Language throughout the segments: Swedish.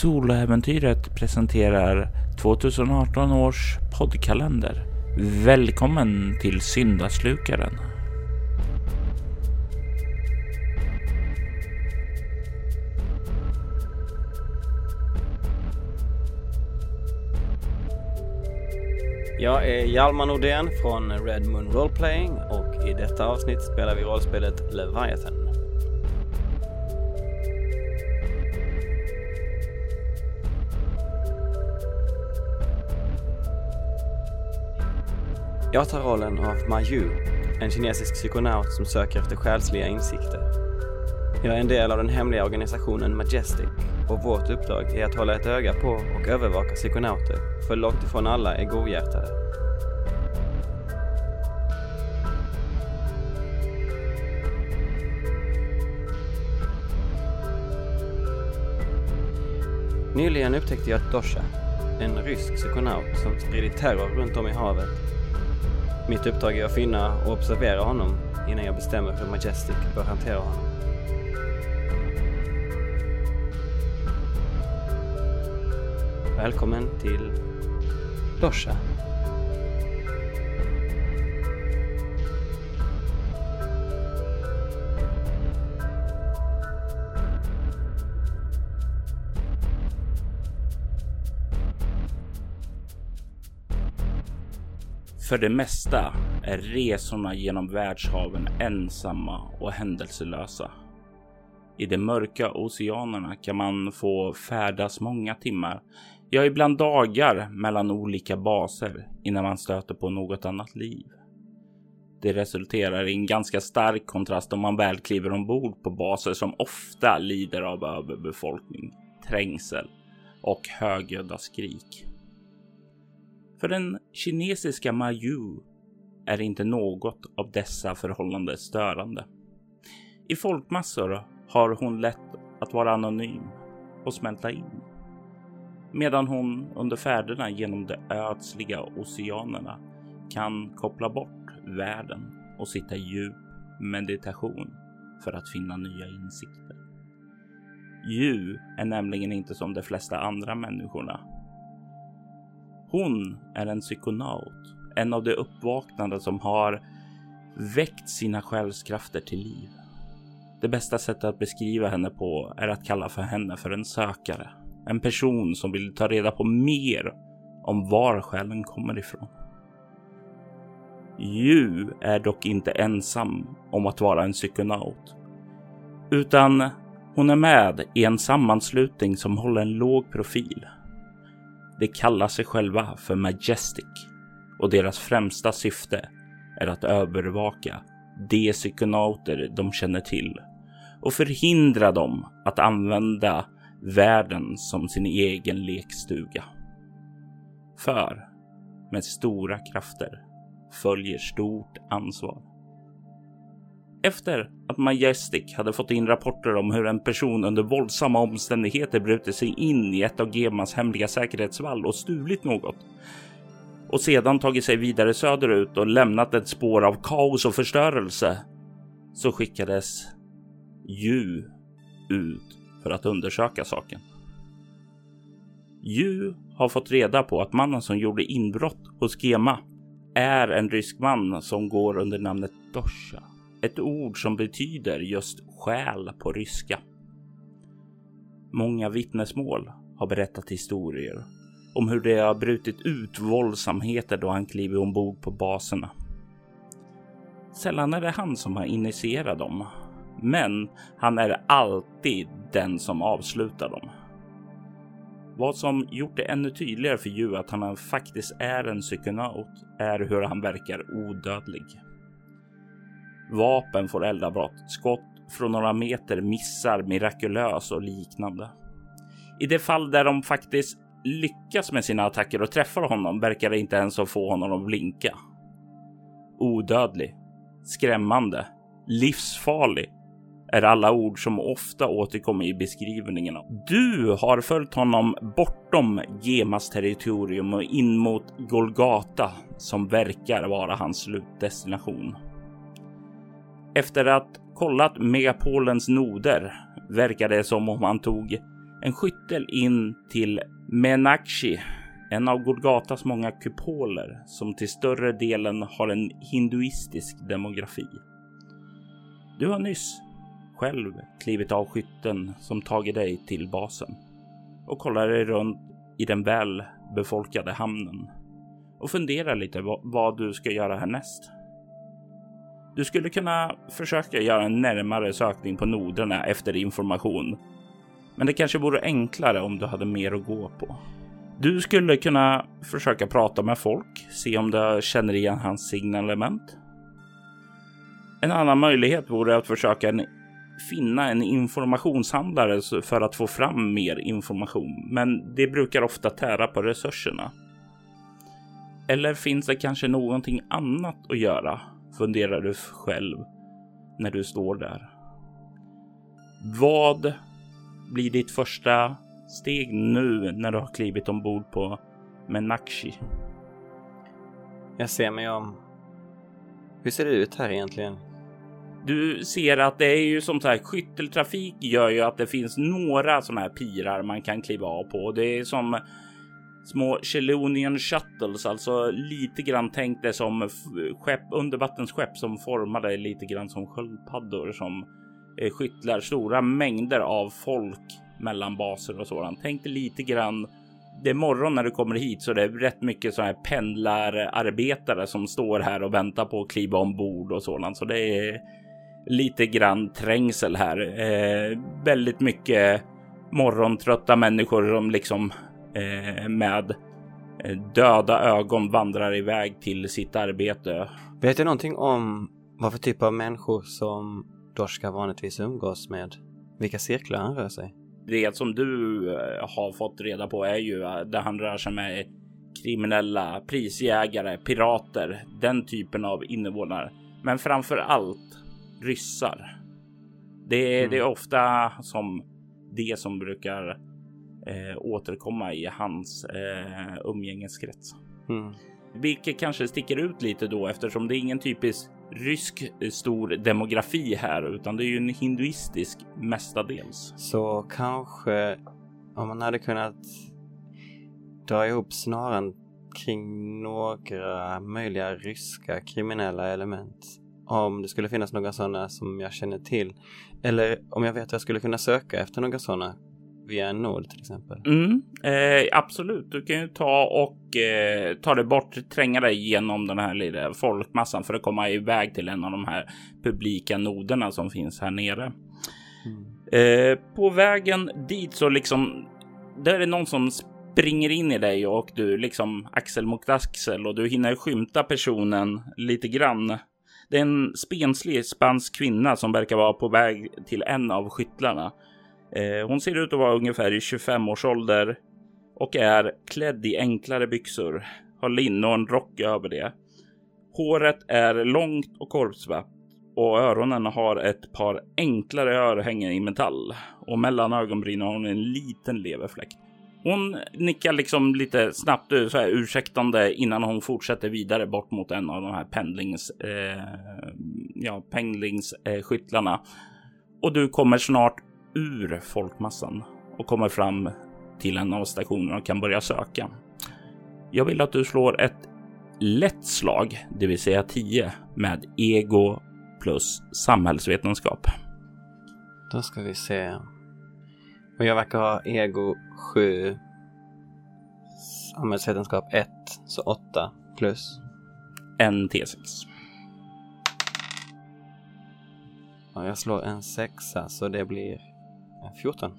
Soloäventyret presenterar 2018 års poddkalender. Välkommen till Syndaslukaren. Jag är Hjalmar Nordén från Red Moon Roleplaying och i detta avsnitt spelar vi rollspelet Leviathan. Jag tar rollen av Ma Yu, en kinesisk psykonaut som söker efter själsliga insikter. Jag är en del av den hemliga organisationen Majestic och vårt uppdrag är att hålla ett öga på och övervaka psykonauter, för långt ifrån alla är godhjärtade. Nyligen upptäckte jag Dosha, en rysk psykonaut som spridit terror runt om i havet. Mitt uppdrag är att finna och observera honom innan jag bestämmer hur Majestic bör hantera honom. Välkommen till Dosha. För det mesta är resorna genom världshaven ensamma och händelselösa. I de mörka oceanerna kan man få färdas många timmar, ja ibland dagar mellan olika baser innan man stöter på något annat liv. Det resulterar i en ganska stark kontrast om man väl kliver ombord på baser som ofta lider av överbefolkning, trängsel och högljudda skrik. För den kinesiska Mayu är inte något av dessa förhållanden störande. I folkmassor har hon lätt att vara anonym och smälta in. Medan hon under färderna genom de ödsliga oceanerna kan koppla bort världen och sitta i djup meditation för att finna nya insikter. Ju är nämligen inte som de flesta andra människorna hon är en psykonaut, en av de uppvaknande som har väckt sina själskrafter till liv. Det bästa sättet att beskriva henne på är att kalla för henne för en sökare. En person som vill ta reda på mer om var själen kommer ifrån. Ju är dock inte ensam om att vara en psykonaut, utan hon är med i en sammanslutning som håller en låg profil de kallar sig själva för Majestic och deras främsta syfte är att övervaka de psykonauter de känner till och förhindra dem att använda världen som sin egen lekstuga. För med stora krafter följer stort ansvar. Efter att Majestic hade fått in rapporter om hur en person under våldsamma omständigheter brutit sig in i ett av Gemas hemliga säkerhetsvall och stulit något och sedan tagit sig vidare söderut och lämnat ett spår av kaos och förstörelse så skickades Ju ut för att undersöka saken. Ju har fått reda på att mannen som gjorde inbrott hos Gema är en rysk man som går under namnet Dosha. Ett ord som betyder just själ på ryska. Många vittnesmål har berättat historier om hur det har brutit ut våldsamheter då han kliver ombord på baserna. Sällan är det han som har initierat dem, men han är alltid den som avslutar dem. Vad som gjort det ännu tydligare för Ju att han faktiskt är en psykonaut är hur han verkar odödlig. Vapen får eldavbrott, skott från några meter missar mirakulöst och liknande. I det fall där de faktiskt lyckas med sina attacker och träffar honom verkar det inte ens att få honom att blinka. Odödlig, skrämmande, livsfarlig är alla ord som ofta återkommer i beskrivningarna. Du har följt honom bortom Gemas territorium och in mot Golgata som verkar vara hans slutdestination. Efter att kollat megapolens noder verkar det som om han tog en skyttel in till Menakshi, en av Golgatas många kupoler som till större delen har en hinduistisk demografi. Du har nyss själv klivit av skytten som tagit dig till basen och kollar dig runt i den väl befolkade hamnen och funderar lite vad du ska göra härnäst. Du skulle kunna försöka göra en närmare sökning på noderna efter information. Men det kanske vore enklare om du hade mer att gå på. Du skulle kunna försöka prata med folk, se om du känner igen hans signalement. En annan möjlighet vore att försöka en, finna en informationshandlare för att få fram mer information, men det brukar ofta tära på resurserna. Eller finns det kanske någonting annat att göra funderar du själv när du står där. Vad blir ditt första steg nu när du har klivit ombord på Menakshi? Jag ser mig om. Hur ser det ut här egentligen? Du ser att det är ju som sagt skytteltrafik gör ju att det finns några sådana här pirar man kan kliva av på. Det är som små Chelonian Shuttles, alltså lite grann tänk det som skepp, undervattensskepp som formade lite grann som sköldpaddor som eh, skyttlar stora mängder av folk mellan baser och sådant. Tänk dig lite grann. Det är morgon när du kommer hit så det är rätt mycket så här pendlararbetare som står här och väntar på att kliva ombord och sådant. Så det är lite grann trängsel här. Eh, väldigt mycket morgontrötta människor som liksom med eh, döda ögon vandrar iväg till sitt arbete. Vet du någonting om vad för typ av människor som Dorska vanligtvis umgås med? Vilka cirklar han rör sig? Det som du eh, har fått reda på är ju där han rör sig med kriminella, prisjägare, pirater, den typen av invånare. Men framför allt ryssar. Det är, mm. det är ofta som det som brukar eh, återkomma i hans eh, umgängeskrets. Mm. Vilket kanske sticker ut lite då eftersom det är ingen typisk rysk eh, stor demografi här utan det är ju en hinduistisk mestadels. Så kanske om man hade kunnat dra ihop snaran kring några möjliga ryska kriminella element. Om det skulle finnas några sådana som jag känner till. Eller om jag vet att jag skulle kunna söka efter några sådana via en nåd till exempel? Mm, eh, absolut, du kan ju ta och eh, ta dig bort, tränga dig genom den här lilla folkmassan för att komma iväg till en av de här publika noderna som finns här nere. Mm. Eh, på vägen dit så liksom, där är det någon som springer in i dig och du liksom axel mot axel och du hinner skymta personen lite grann. Det är en spenslig spansk kvinna som verkar vara på väg till en av skyttlarna. Eh, hon ser ut att vara ungefär i 25 års ålder och är klädd i enklare byxor, har linne och en rock över det. Håret är långt och korpsvart och öronen har ett par enklare örhängen i metall och mellan ögonbrynen har hon en liten leverfläck. Hon nickar liksom lite snabbt eh, så här ursäktande innan hon fortsätter vidare bort mot en av de här pendlings, eh, ja, pendlingsskyttlarna. och du kommer snart ur folkmassan och kommer fram till en av stationerna och kan börja söka. Jag vill att du slår ett lätt slag, det vill säga 10 med ego plus samhällsvetenskap. Då ska vi se. Och jag verkar ha ego 7, samhällsvetenskap 1, så 8 plus. En T6. Ja, jag slår en sexa så det blir 14.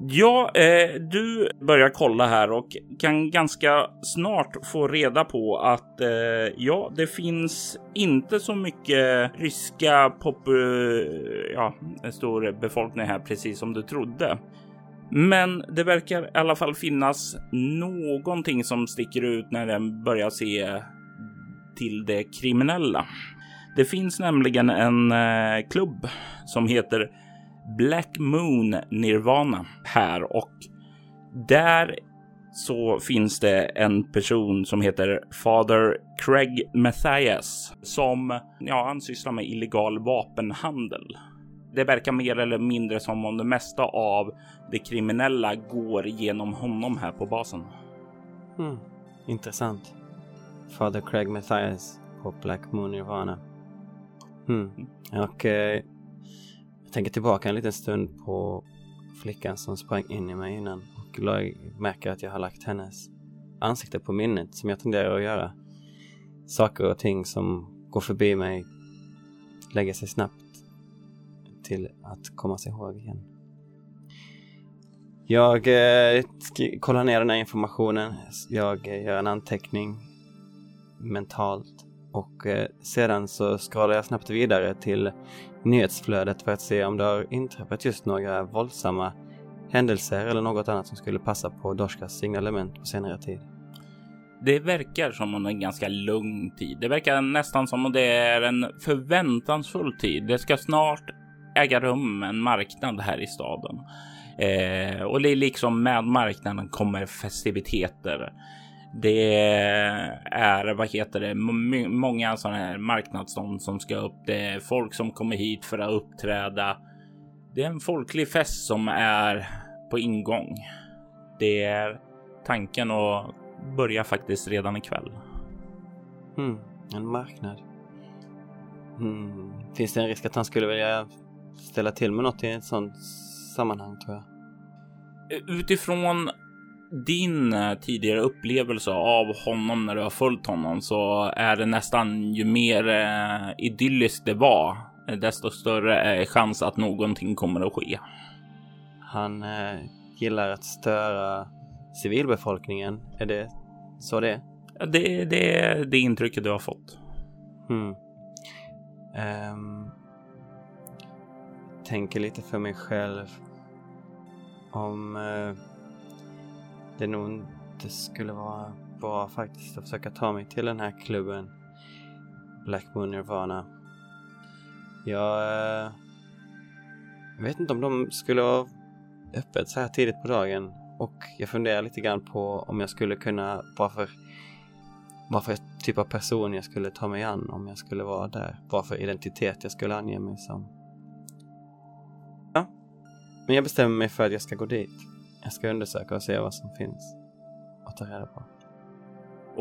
Ja, eh, du börjar kolla här och kan ganska snart få reda på att eh, ja, det finns inte så mycket ryska pop, eh, ja, en stor befolkning här, precis som du trodde. Men det verkar i alla fall finnas någonting som sticker ut när den börjar se till det kriminella. Det finns nämligen en eh, klubb som heter Black Moon Nirvana här och där så finns det en person som heter Father Craig Mathias som ja, han sysslar med illegal vapenhandel. det verkar mer eller mindre som om det mesta av det kriminella går genom honom här på basen. Mm. Intressant. Father Craig Mathias på Black Moon Nirvana. Mm. Och eh, jag tänker tillbaka en liten stund på flickan som sprang in i mig innan och märker att jag har lagt hennes ansikte på minnet som jag tenderar att göra. Saker och ting som går förbi mig lägger sig snabbt till att komma sig ihåg igen. Jag eh, kollar ner den här informationen. Jag eh, gör en anteckning mentalt och eh, sedan så scrollar jag snabbt vidare till nyhetsflödet för att se om det har inträffat just några våldsamma händelser eller något annat som skulle passa på Doshkas signalement på senare tid. Det verkar som om en ganska lugn tid. Det verkar nästan som om det är en förväntansfull tid. Det ska snart äga rum en marknad här i staden. Eh, och det är liksom med marknaden kommer festiviteter. Det är, vad heter det, många sådana här marknadsstånd som ska upp. Det är folk som kommer hit för att uppträda. Det är en folklig fest som är på ingång. Det är tanken att börja faktiskt redan ikväll. Mm, en marknad. Mm. Finns det en risk att han skulle vilja ställa till med något i ett sånt sammanhang tror jag? Utifrån din eh, tidigare upplevelse av honom när du har följt honom så är det nästan ju mer eh, idylliskt det var, desto större är chans att någonting kommer att ske. Han eh, gillar att störa civilbefolkningen. Är det så det är? Det, det är det intrycket du har fått. Hmm. Um, tänker lite för mig själv om uh, det nog inte skulle vara bra faktiskt att försöka ta mig till den här klubben Black Moon Nirvana. Jag eh, vet inte om de skulle ha öppet så här tidigt på dagen och jag funderar lite grann på om jag skulle kunna, varför, varför typ av person jag skulle ta mig an om jag skulle vara där. Vad för identitet jag skulle ange mig som. Ja, men jag bestämmer mig för att jag ska gå dit. Jag ska undersöka och se vad som finns och ta reda på.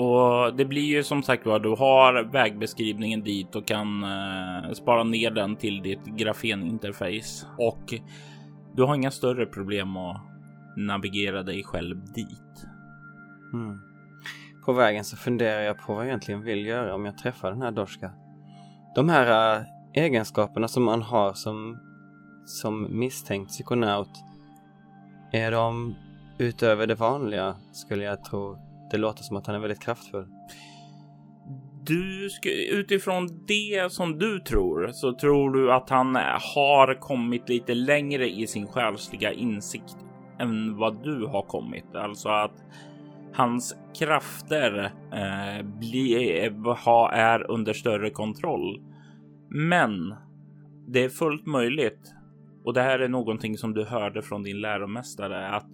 Och det blir ju som sagt var, du har vägbeskrivningen dit och kan eh, spara ner den till ditt grafeninterface och du har inga större problem att navigera dig själv dit. Mm. På vägen så funderar jag på vad jag egentligen vill göra om jag träffar den här Dorska. De här äh, egenskaperna som man har som, som misstänkt psykonaut, är de utöver det vanliga skulle jag tro. Det låter som att han är väldigt kraftfull. Du utifrån det som du tror så tror du att han har kommit lite längre i sin själsliga insikt än vad du har kommit. Alltså att hans krafter eh, bli, ha, är under större kontroll. Men det är fullt möjligt. Och det här är någonting som du hörde från din läromästare att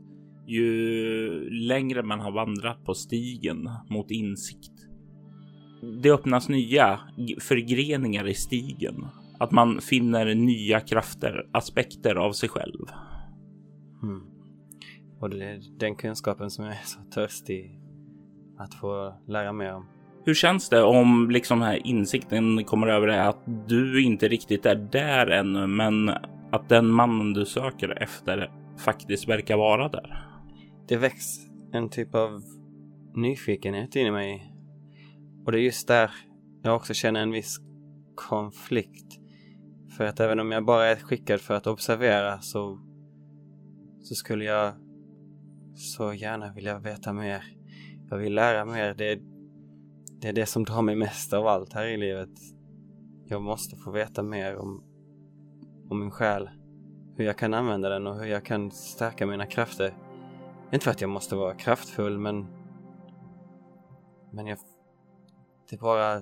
ju längre man har vandrat på stigen mot insikt. Det öppnas nya förgreningar i stigen. Att man finner nya krafter, aspekter av sig själv. Mm. Och det är den kunskapen som jag är så törstig att få lära mer om. Hur känns det om liksom här insikten kommer över dig att du inte riktigt är där ännu, men att den mannen du söker efter faktiskt verkar vara där? Det väcks en typ av nyfikenhet in i mig. Och det är just där jag också känner en viss konflikt. För att även om jag bara är skickad för att observera så, så skulle jag så gärna vilja veta mer. Jag vill lära mer. Det är, det är det som drar mig mest av allt här i livet. Jag måste få veta mer om, om min själ. Hur jag kan använda den och hur jag kan stärka mina krafter. Inte för att jag måste vara kraftfull men... Men jag... Det bara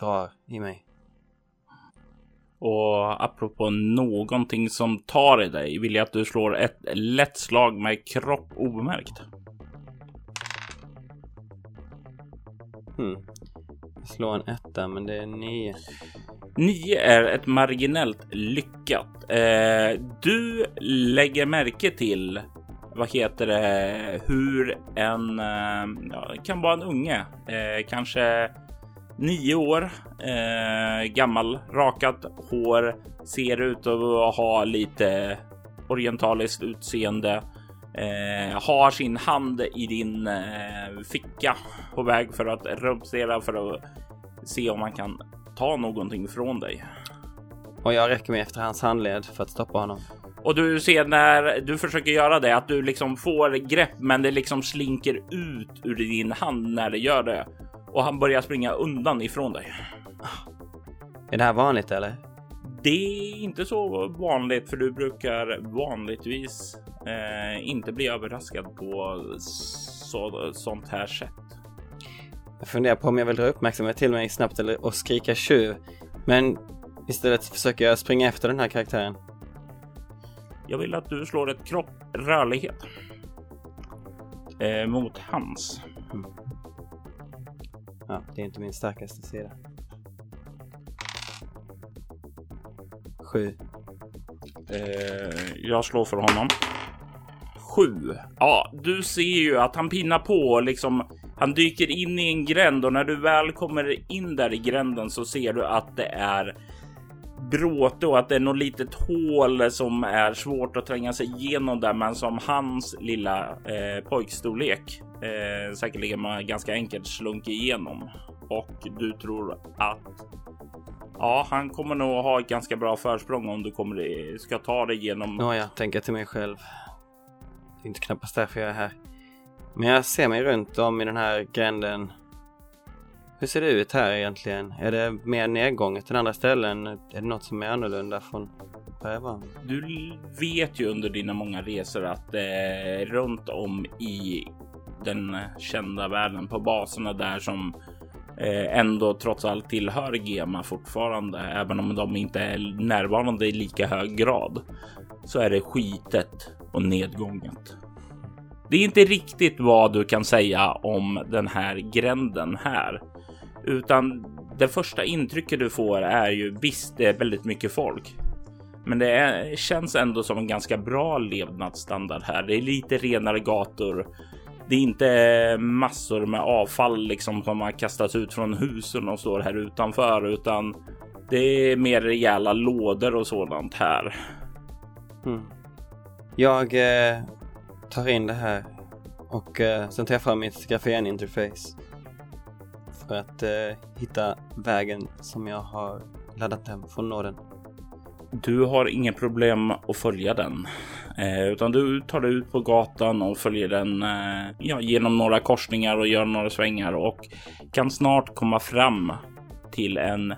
drar i mig. Och apropå någonting som tar i dig vill jag att du slår ett lätt slag med kropp obemärkt. Hmm. Slå en etta men det är nio. Nio är ett marginellt lyckat. Eh, du lägger märke till vad heter det, hur en, eh, ja, kan vara en unge, eh, kanske nio år eh, gammal, rakat hår, ser ut att ha lite orientaliskt utseende. Eh, har sin hand i din eh, ficka på väg för att rumstera för att se om man kan ta någonting från dig. Och jag räcker mig efter hans handled för att stoppa honom. Och du ser när du försöker göra det att du liksom får grepp, men det liksom slinker ut ur din hand när det gör det och han börjar springa undan ifrån dig. Är det här vanligt eller? Det är inte så vanligt för du brukar vanligtvis eh, inte bli överraskad på så, sånt här sätt. Jag funderar på om jag vill dra uppmärksamhet till mig snabbt eller och skrika tjuv. Men istället försöker jag springa efter den här karaktären. Jag vill att du slår ett kropp rörlighet. Eh, mot hans. Mm. Ja, det är inte min starkaste sida. Sju. Eh, jag slår för honom. Sju. Ja, du ser ju att han pinnar på liksom. Han dyker in i en gränd och när du väl kommer in där i gränden så ser du att det är bråte och att det är något litet hål som är svårt att tränga sig igenom där, men som hans lilla eh, pojkstorlek eh, säkerligen man ganska enkelt slunk igenom. Och du tror att ja, han kommer nog ha ett ganska bra försprång om du kommer ska ta dig igenom. Nåja, tänker till mig själv. Det är inte knappast därför jag är här. Men jag ser mig runt om i den här gränden hur ser det ut här egentligen? Är det mer nedgånget än andra ställen? Är det något som är annorlunda från där Du vet ju under dina många resor att eh, runt om i den kända världen på baserna där som Eh, ändå trots allt tillhör Gema fortfarande, även om de inte är närvarande i lika hög grad, så är det skitet och nedgånget. Det är inte riktigt vad du kan säga om den här gränden här utan det första intrycket du får är ju visst, det är väldigt mycket folk. Men det är, känns ändå som en ganska bra levnadsstandard här. Det är lite renare gator. Det är inte massor med avfall liksom som har kastats ut från husen och står här utanför, utan det är mer rejäla lådor och sådant här. Mm. Jag eh, tar in det här och eh, sen tar jag fram mitt grafeninterface för att eh, hitta vägen som jag har laddat hem från nåden. Du har inga problem att följa den, eh, utan du tar dig ut på gatan och följer den eh, ja, genom några korsningar och gör några svängar och kan snart komma fram till en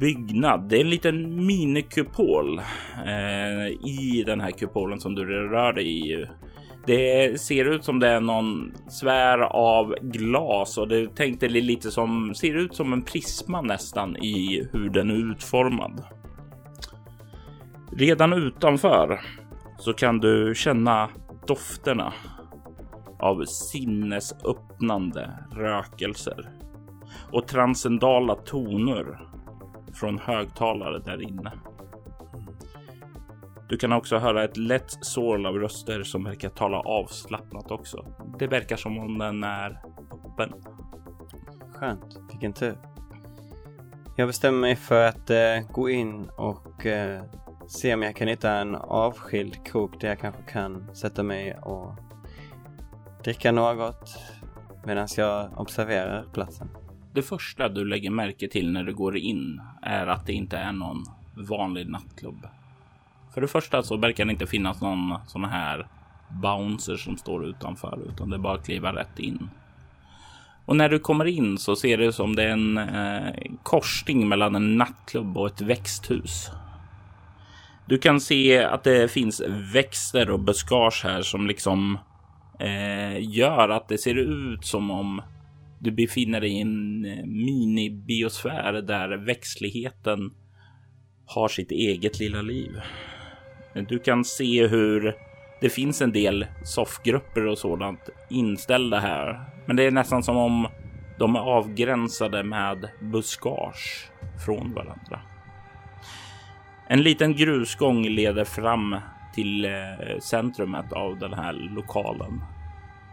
byggnad. Det är en liten minikupol eh, i den här kupolen som du rör dig i. Det ser ut som det är någon sfär av glas och det tänkte lite som ser ut som en prisma nästan i hur den är utformad. Redan utanför så kan du känna dofterna av sinnesöppnande rökelser och transcendala toner från högtalare där inne. Du kan också höra ett lätt sorl av röster som verkar tala avslappnat också. Det verkar som om den är öppen. Skönt, vilken tur. Jag bestämmer mig för att eh, gå in och eh, se om jag kan hitta en avskild krok där jag kanske kan sätta mig och dricka något medan jag observerar platsen. Det första du lägger märke till när du går in är att det inte är någon vanlig nattklubb. För det första så verkar det inte finnas någon sån här bouncer som står utanför, utan det är bara att kliva rätt in. Och när du kommer in så ser det som det är en eh, korsning mellan en nattklubb och ett växthus. Du kan se att det finns växter och buskage här som liksom eh, gör att det ser ut som om du befinner dig i en eh, minibiosfär där växtligheten har sitt eget lilla liv. Du kan se hur det finns en del soffgrupper och sådant inställda här. Men det är nästan som om De är avgränsade med buskage från varandra. En liten grusgång leder fram till eh, centrumet av den här lokalen.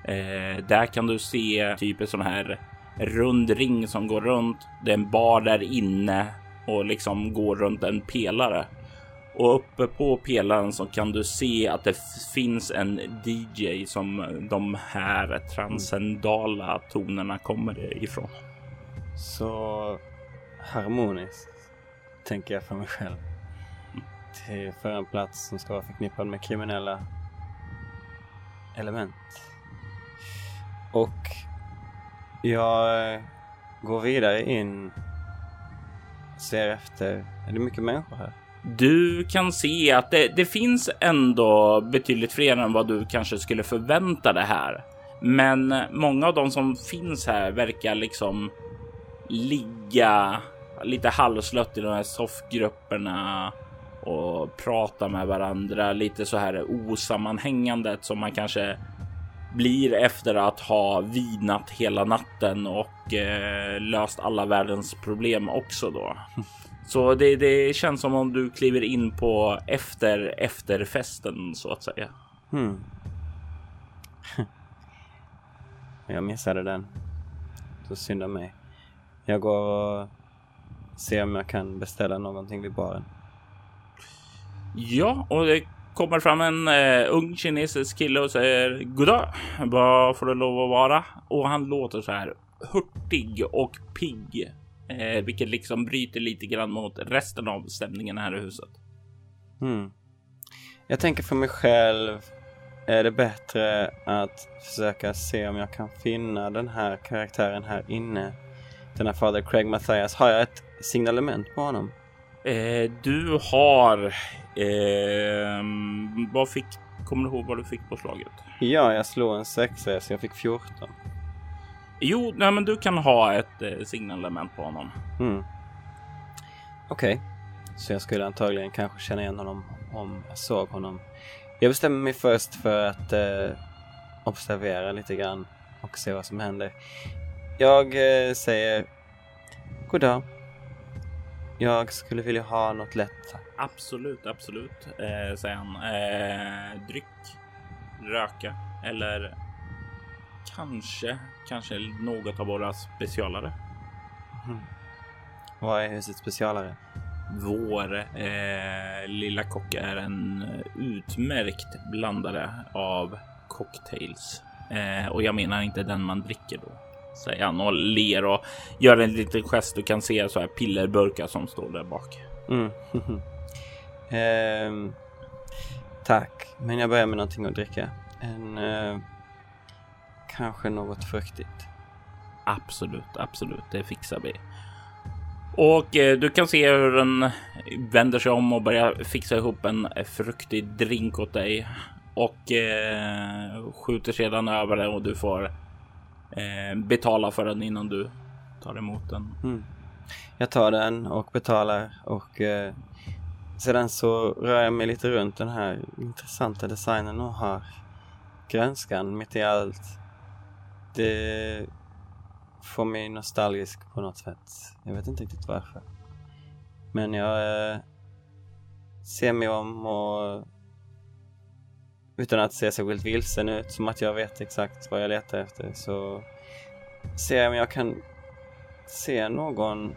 Eh, där kan du se typ en sån här rund ring som går runt. Det är en bar där inne och liksom går runt en pelare. Och uppe på pelaren så kan du se att det finns en DJ som de här transcendala tonerna kommer ifrån. Så harmoniskt, tänker jag för mig själv. Till för en plats som ska vara förknippad med kriminella element. Och jag eh, går vidare in ser efter. Är det mycket människor här? Du kan se att det, det, finns ändå betydligt fler än vad du kanske skulle förvänta dig här. Men många av de som finns här verkar liksom ligga lite halvslött i de här soffgrupperna och prata med varandra lite så här osammanhängandet som man kanske blir efter att ha vinat hela natten och eh, löst alla världens problem också då. Så det, det, känns som om du kliver in på efter efterfesten så att säga. Hmm. Jag missade den. Så synd om mig. Jag går och ser om jag kan beställa någonting vid baren. Ja, och det kommer fram en eh, ung kinesisk kille och säger goddag. Vad får det lov att vara? Och han låter så här hurtig och pigg, eh, vilket liksom bryter lite grann mot resten av stämningen här i huset. Mm. Jag tänker för mig själv är det bättre att försöka se om jag kan finna den här karaktären här inne. Den här fader Craig Mathias. Har jag ett signalement på honom? Eh, du har... Eh, vad fick... Kommer du ihåg vad du fick på slaget? Ja, jag slog en sexa så jag fick 14. Jo, nej, men du kan ha ett eh, signalement på honom. Mm. Okej, okay. så jag skulle antagligen kanske känna igen honom om jag såg honom. Jag bestämmer mig först för att eh, observera lite grann och se vad som händer. Jag eh, säger God dag. Jag skulle vilja ha något lätt. Absolut, absolut, eh, säger han. Eh, dryck, röka eller kanske, kanske något av våra specialare. Mm. Vad är husets specialare? Vår eh, lilla kock är en utmärkt blandare av cocktails. Eh, och jag menar inte den man dricker då säger han och ler och gör en liten gest. Du kan se så här pillerburkar som står där bak. Mm. eh, tack, men jag börjar med någonting att dricka. En eh, kanske något fruktigt. Absolut, absolut, det fixar vi. Och eh, du kan se hur den vänder sig om och börjar fixa ihop en fruktig drink åt dig och eh, skjuter sedan över det och du får eh, betala för den innan du tar emot den. Mm. Jag tar den och betalar och eh, sedan så rör jag mig lite runt den här intressanta designen och har grönskan mitt i allt. Det får mig nostalgisk på något sätt. Jag vet inte riktigt varför. Men jag eh, ser mig om och utan att se särskilt vilsen ut, som att jag vet exakt vad jag letar efter, så ser jag om jag kan se någon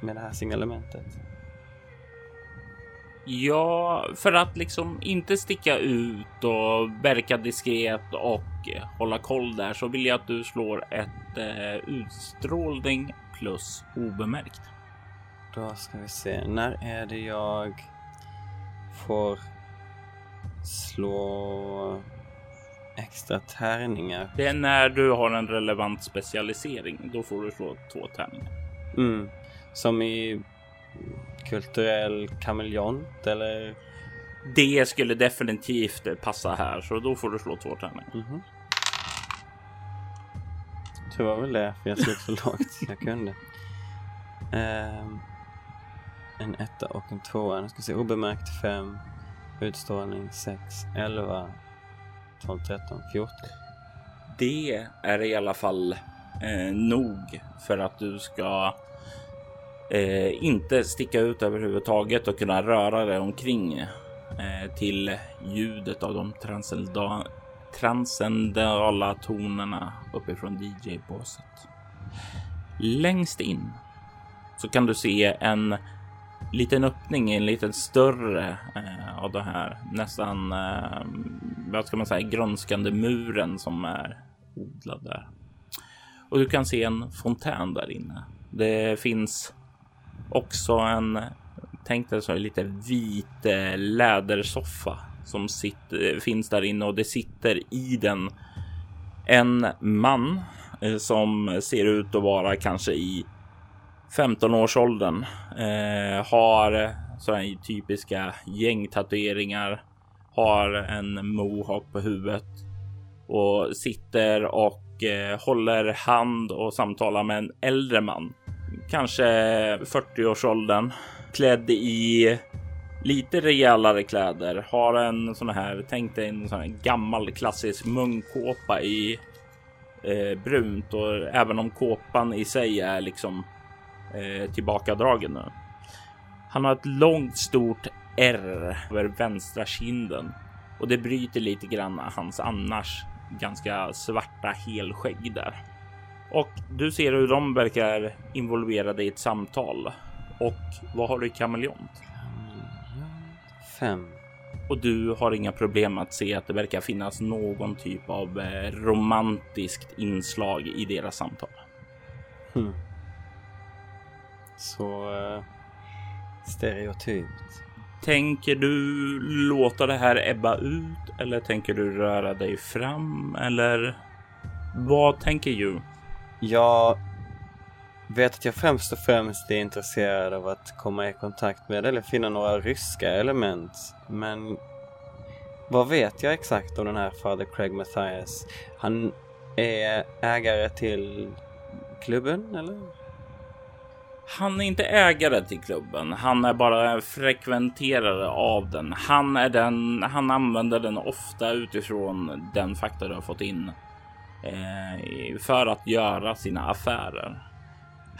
med det här signalementet. Ja, för att liksom inte sticka ut och verka diskret och hålla koll där så vill jag att du slår ett eh, utstrålning plus obemärkt. Då ska vi se. När är det jag får slå extra tärningar. Det är när du har en relevant specialisering. Då får du slå två tärningar. Mm. Som i kulturell kameleont eller? Det skulle definitivt passa här, så då får du slå två tärningar. Mm -hmm. Det var väl det, för jag slog så lågt jag kunde. Um, en etta och en tvåa. Nu ska vi se, obemärkt fem. Utstrålning 6, 11, 12, 13, 14. Det är i alla fall eh, nog för att du ska eh, inte sticka ut överhuvudtaget och kunna röra dig omkring eh, till ljudet av de transcendala tonerna uppifrån DJ-båset. Längst in så kan du se en liten öppning, i en liten större eh, av det här nästan, eh, vad ska man säga, grönskande muren som är odlad där. Och du kan se en fontän där inne. Det finns också en, tänk dig så lite vit eh, lädersoffa som sitter, eh, finns där inne och det sitter i den en man eh, som ser ut att vara kanske i 15-årsåldern. Eh, har sådana typiska gängtatueringar. Har en mohawk på huvudet och sitter och eh, håller hand och samtalar med en äldre man. Kanske 40-årsåldern. Klädd i lite rejälare kläder. Har en sån här, tänk dig en sån här gammal klassisk munkåpa i eh, brunt och även om kåpan i sig är liksom eh, tillbakadragen nu. Han har ett långt stort R över vänstra kinden och det bryter lite grann hans annars ganska svarta helskägg där. Och du ser hur de verkar involverade i ett samtal. Och vad har du i kameleont? Fem. Och du har inga problem att se att det verkar finnas någon typ av eh, romantiskt inslag i deras samtal. Hmm. Så uh, stereotypt. Tänker du låta det här ebba ut eller tänker du röra dig fram eller vad tänker du? Jag vet att jag främst och främst är intresserad av att komma i kontakt med eller finna några ryska element. Men vad vet jag exakt om den här Father Craig Mathias? Han är ägare till klubben eller? Han är inte ägare till klubben. Han är bara frekventerare av den. Han är den. Han använder den ofta utifrån den fakta du har fått in eh, för att göra sina affärer.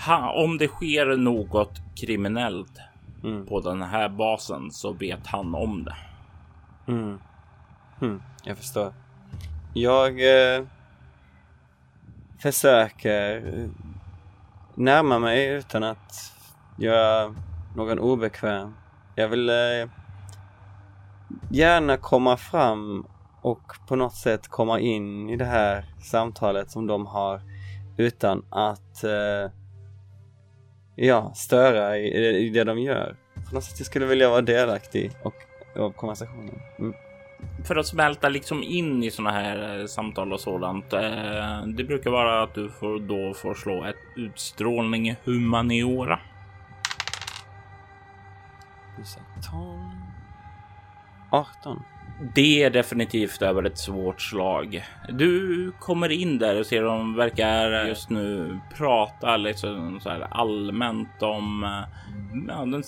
Ha, om det sker något kriminellt mm. på den här basen så vet han om det. Mm. Mm, jag förstår. Jag eh, försöker närma mig utan att göra någon obekväm. Jag vill eh, gärna komma fram och på något sätt komma in i det här samtalet som de har utan att eh, ja, störa i, i det de gör. På något sätt jag skulle vilja vara delaktig och, av konversationen. Mm för att smälta liksom in i såna här eh, samtal och sådant. Eh, det brukar vara att du får då får slå ett utstrålning humaniora. 18. Det är definitivt över ett svårt slag. Du kommer in där och ser de verkar just nu prata liksom så här allmänt om ja, den,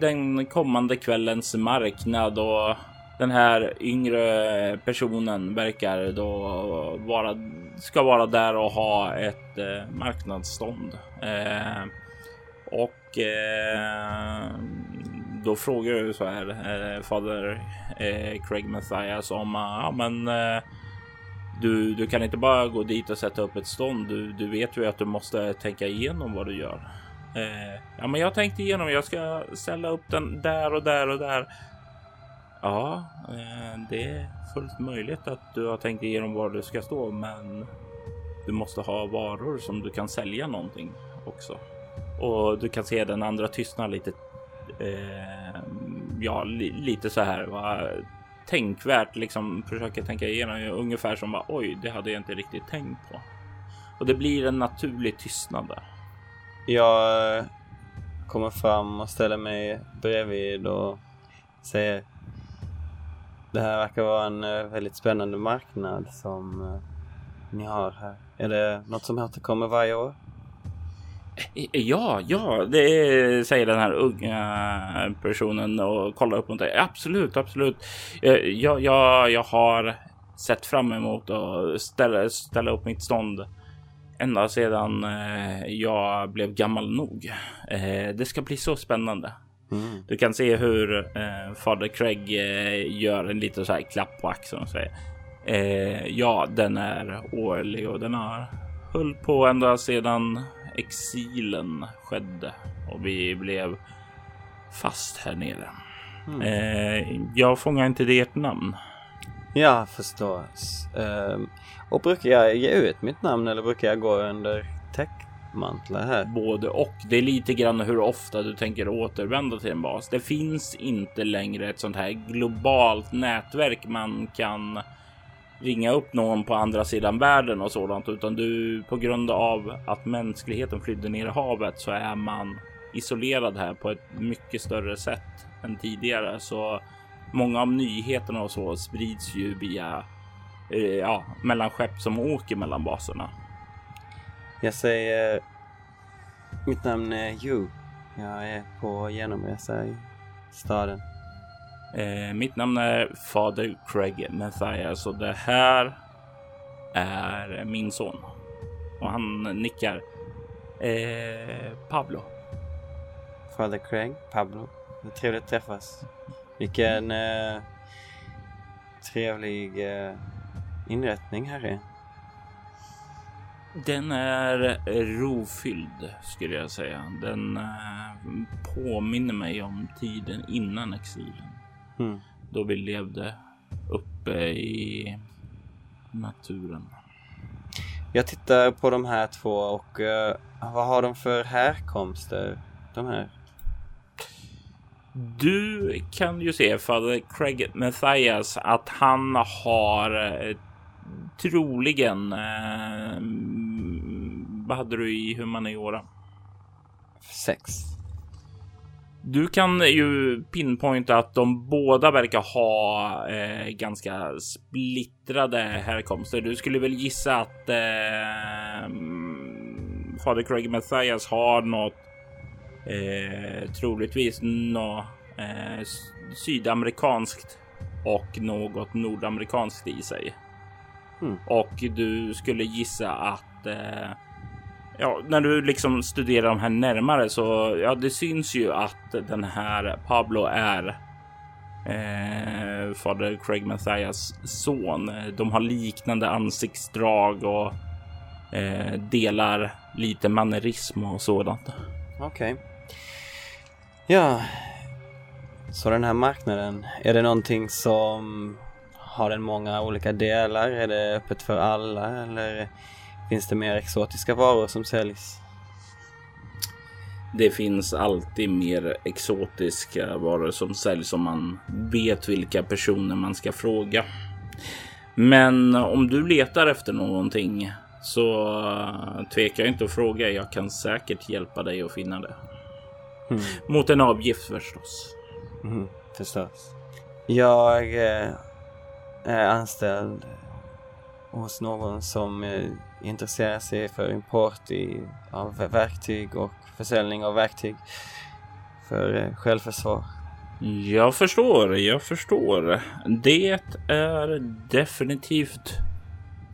den kommande kvällens marknad och den här yngre personen verkar då vara, ska vara där och ha ett eh, marknadsstånd. Eh, och eh, då frågar du så här, eh, fader eh, Craig Mathias om, ah, ja men eh, du, du kan inte bara gå dit och sätta upp ett stånd. Du, du vet ju att du måste tänka igenom vad du gör. Eh, ja, men jag tänkte igenom. Jag ska ställa upp den där och där och där. Ja, eh, det är fullt möjligt att du har tänkt igenom var du ska stå, men du måste ha varor som du kan sälja någonting också. Och du kan se den andra tystna lite. Eh, ja, li, lite så här. Va? Tänkvärt liksom försöka tänka igenom ungefär som bara oj, det hade jag inte riktigt tänkt på. Och det blir en naturlig tystnad där. Jag eh, kommer fram och ställer mig bredvid och säger det här verkar vara en eh, väldigt spännande marknad som eh, ni har här. Är det något som återkommer varje år? Eh, ja, ja, det säger den här unga personen och kollar upp mot dig. Absolut, absolut. Jag, jag, jag har sett fram emot att ställa, ställa upp mitt stånd ända sedan jag blev gammal nog. Det ska bli så spännande. Mm. Du kan se hur eh, fader Craig eh, gör en liten så här klapp på axeln och säger eh, ja, den är årlig och den har höll på ända sedan exilen skedde och vi blev fast här nere. Mm. Eh, jag fångar inte ert namn. Ja, förstås. Uh, och brukar jag ge ut mitt namn eller brukar jag gå under täckmantlar här? Både och. Det är lite grann hur ofta du tänker återvända till en bas. Det finns inte längre ett sånt här globalt nätverk man kan ringa upp någon på andra sidan världen och sådant, utan du på grund av att mänskligheten flydde ner i havet så är man isolerad här på ett mycket större sätt än tidigare. Så många av nyheterna och så sprids ju via eh, ja, mellan skepp som åker mellan baserna. Jag säger mitt namn är Yu. Jag är på genomresa i staden. Eh, mitt namn är Fader Craig Mathias och det här är min son. Och han nickar. Eh, Pablo. Fader Craig, Pablo. Det trevligt att träffas. Vilken eh, trevlig eh, inrättning här är. Den är rofylld skulle jag säga. Den eh, påminner mig om tiden innan exilen. Mm. Då vi levde uppe i naturen. Jag tittar på de här två och uh, vad har de för härkomster? De här? Du kan ju se för Craig Mathias att han har eh, troligen. Eh, vad hade du i humaniora? Sex. Du kan ju pinpointa att de båda verkar ha eh, ganska splittrade härkomster. Du skulle väl gissa att eh, Fader Craig Mathias har något eh, troligtvis något eh, sydamerikanskt och något nordamerikanskt i sig. Mm. Och du skulle gissa att eh, ja, när du liksom studerar de här närmare så ja, det syns ju att den här Pablo är eh, fader Craig Mathias son. De har liknande ansiktsdrag och eh, delar lite mannerism och sådant. Okej. Okay. Ja, så den här marknaden, är det någonting som har den många olika delar? Är det öppet för alla eller Finns det mer exotiska varor som säljs? Det finns alltid mer exotiska varor som säljs om man vet vilka personer man ska fråga. Men om du letar efter någonting så tveka inte att fråga. Jag kan säkert hjälpa dig att finna det. Mm. Mot en avgift förstås. Mm, förstås. Jag eh, är anställd hos någon som eh, intresserar sig för import i, av verktyg och försäljning av verktyg för eh, självförsvar. Jag förstår, jag förstår. Det är definitivt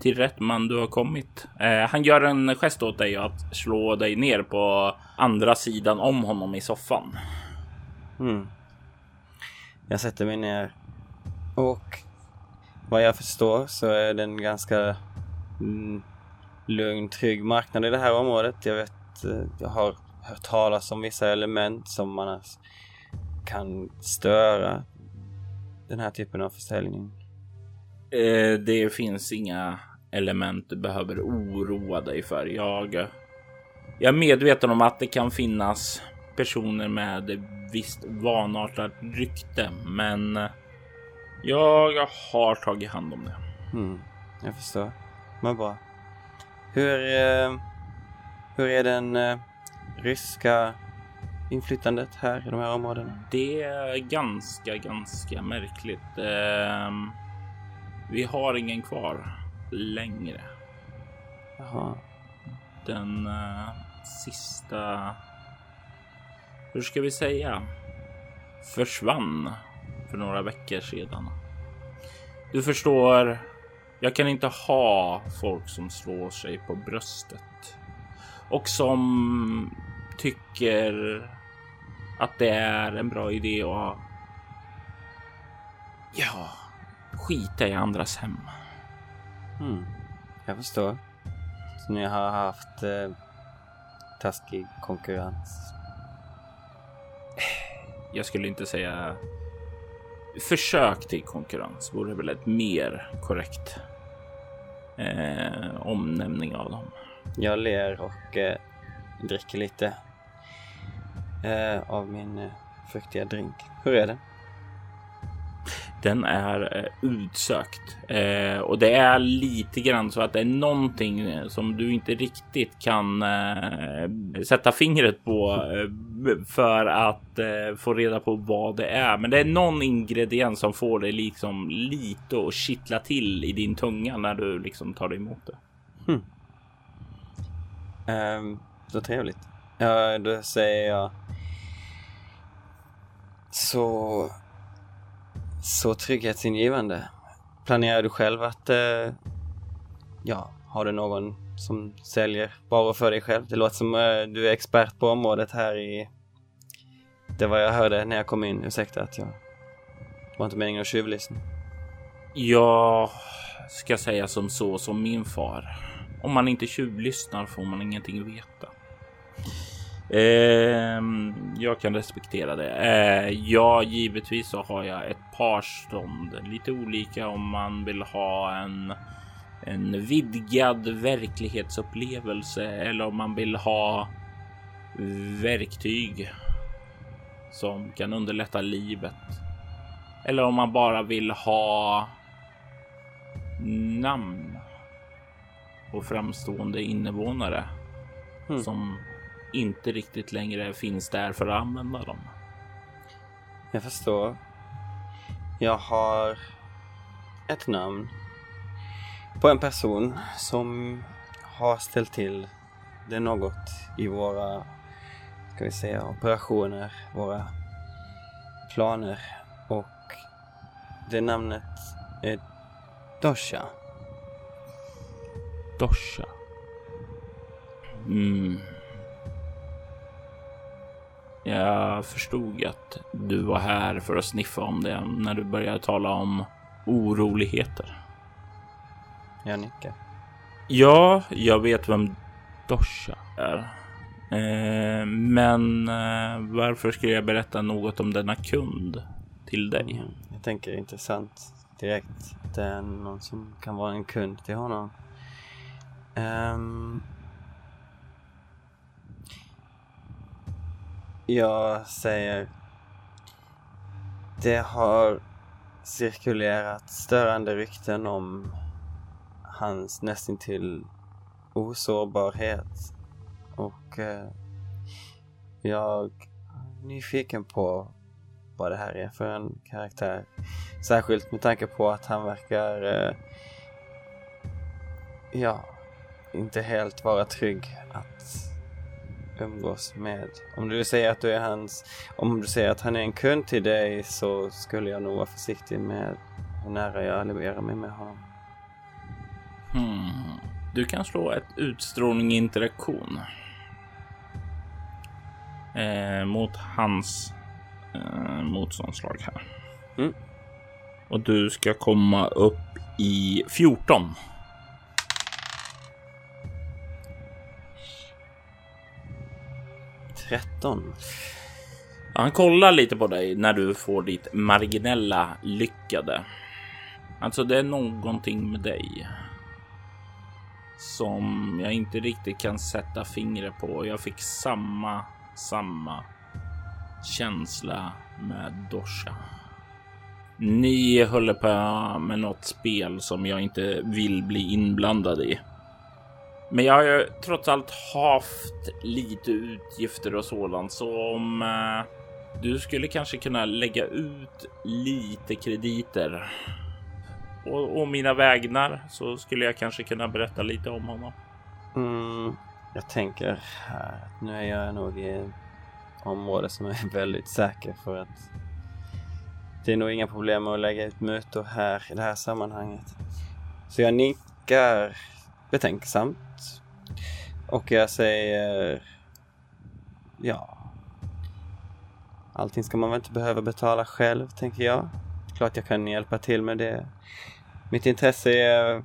till rätt man du har kommit. Eh, han gör en gest åt dig att slå dig ner på andra sidan om honom i soffan. Mm. Jag sätter mig ner och vad jag förstår så är det en ganska mm, lugn, trygg marknad i det här området. Jag vet, eh, jag har hört talas om vissa element som man alltså kan störa den här typen av försäljning. Eh, det finns inga element du behöver oroa dig för. Jag, jag är medveten om att det kan finnas personer med visst vanartat rykte, men eh, jag har tagit hand om det. Mm, jag förstår. Men bra. Hur, eh, hur är den eh, ryska inflytandet här i de här områdena? Det är ganska, ganska märkligt. Eh, vi har ingen kvar längre. Jaha. Den uh, sista, hur ska vi säga, försvann för några veckor sedan. Du förstår Jag kan inte ha folk som slår sig på bröstet och som tycker att det är en bra idé att ja, skita i andras hem. Mm, jag förstår. Så ni har haft eh, taskig konkurrens? Jag skulle inte säga försök till konkurrens vore väl ett mer korrekt eh, omnämning av dem. Jag ler och eh, dricker lite eh, av min eh, fruktiga drink. Hur är det? Den är eh, utsökt eh, och det är lite grann så att det är någonting eh, som du inte riktigt kan eh, sätta fingret på eh, för att eh, få reda på vad det är. Men det är någon ingrediens som får dig liksom lite att kittla till i din tunga när du liksom tar dig emot det. Hmm. Ehm, um, så trevligt. Ja, då säger jag så så trygghetsingivande. Planerar du själv att, eh, ja, har du någon som säljer varor för dig själv? Det låter som eh, du är expert på området här i... Det var jag hörde när jag kom in. Ursäkta att jag... Det var inte meningen att tjuvlyssna. Jag ska säga som så som min far. Om man inte tjuvlyssnar får man ingenting veta. Eh, jag kan respektera det. Eh, ja, givetvis så har jag ett par stånd. Lite olika om man vill ha en, en vidgad verklighetsupplevelse eller om man vill ha verktyg som kan underlätta livet. Eller om man bara vill ha namn och framstående invånare mm. som inte riktigt längre finns där för att använda dem. Jag förstår. Jag har ett namn på en person som har ställt till det något i våra, ska vi säga, operationer, våra planer och det namnet är Dosha. Dosha. Mm. Jag förstod att du var här för att sniffa om det när du började tala om oroligheter. Jag nickar. Ja, jag vet vem Dosha är. Eh, men eh, varför skulle jag berätta något om denna kund till dig? Mm, jag tänker intressant direkt. Det är någon som kan vara en kund till honom. Um, Jag säger... Det har cirkulerat störande rykten om hans nästintill osårbarhet. Och eh, jag är nyfiken på vad det här är för en karaktär. Särskilt med tanke på att han verkar, eh, ja, inte helt vara trygg att umgås med. Om du säger att du är hans, om du säger att han är en kund till dig så skulle jag nog vara försiktig med hur nära jag allierar mig med honom. Hmm. Du kan slå ett utstrålning interaktion. Eh, mot hans eh, motståndslag här. Mm. Och du ska komma upp i 14. 13. Han kollar lite på dig när du får ditt marginella lyckade. Alltså, det är någonting med dig som jag inte riktigt kan sätta fingret på. Jag fick samma, samma känsla med Dosha. Ni håller på med något spel som jag inte vill bli inblandad i. Men jag har ju trots allt haft lite utgifter och sådant, så om eh, du skulle kanske kunna lägga ut lite krediter och, och mina vägnar så skulle jag kanske kunna berätta lite om honom. Mm, jag tänker här att nu är jag nog i ett område som är väldigt säker för att det är nog inga problem att lägga ut mutor här i det här sammanhanget. Så jag nickar betänksamt. Och jag säger... Ja. Allting ska man väl inte behöva betala själv, tänker jag. Klart jag kan hjälpa till med det. Mitt intresse är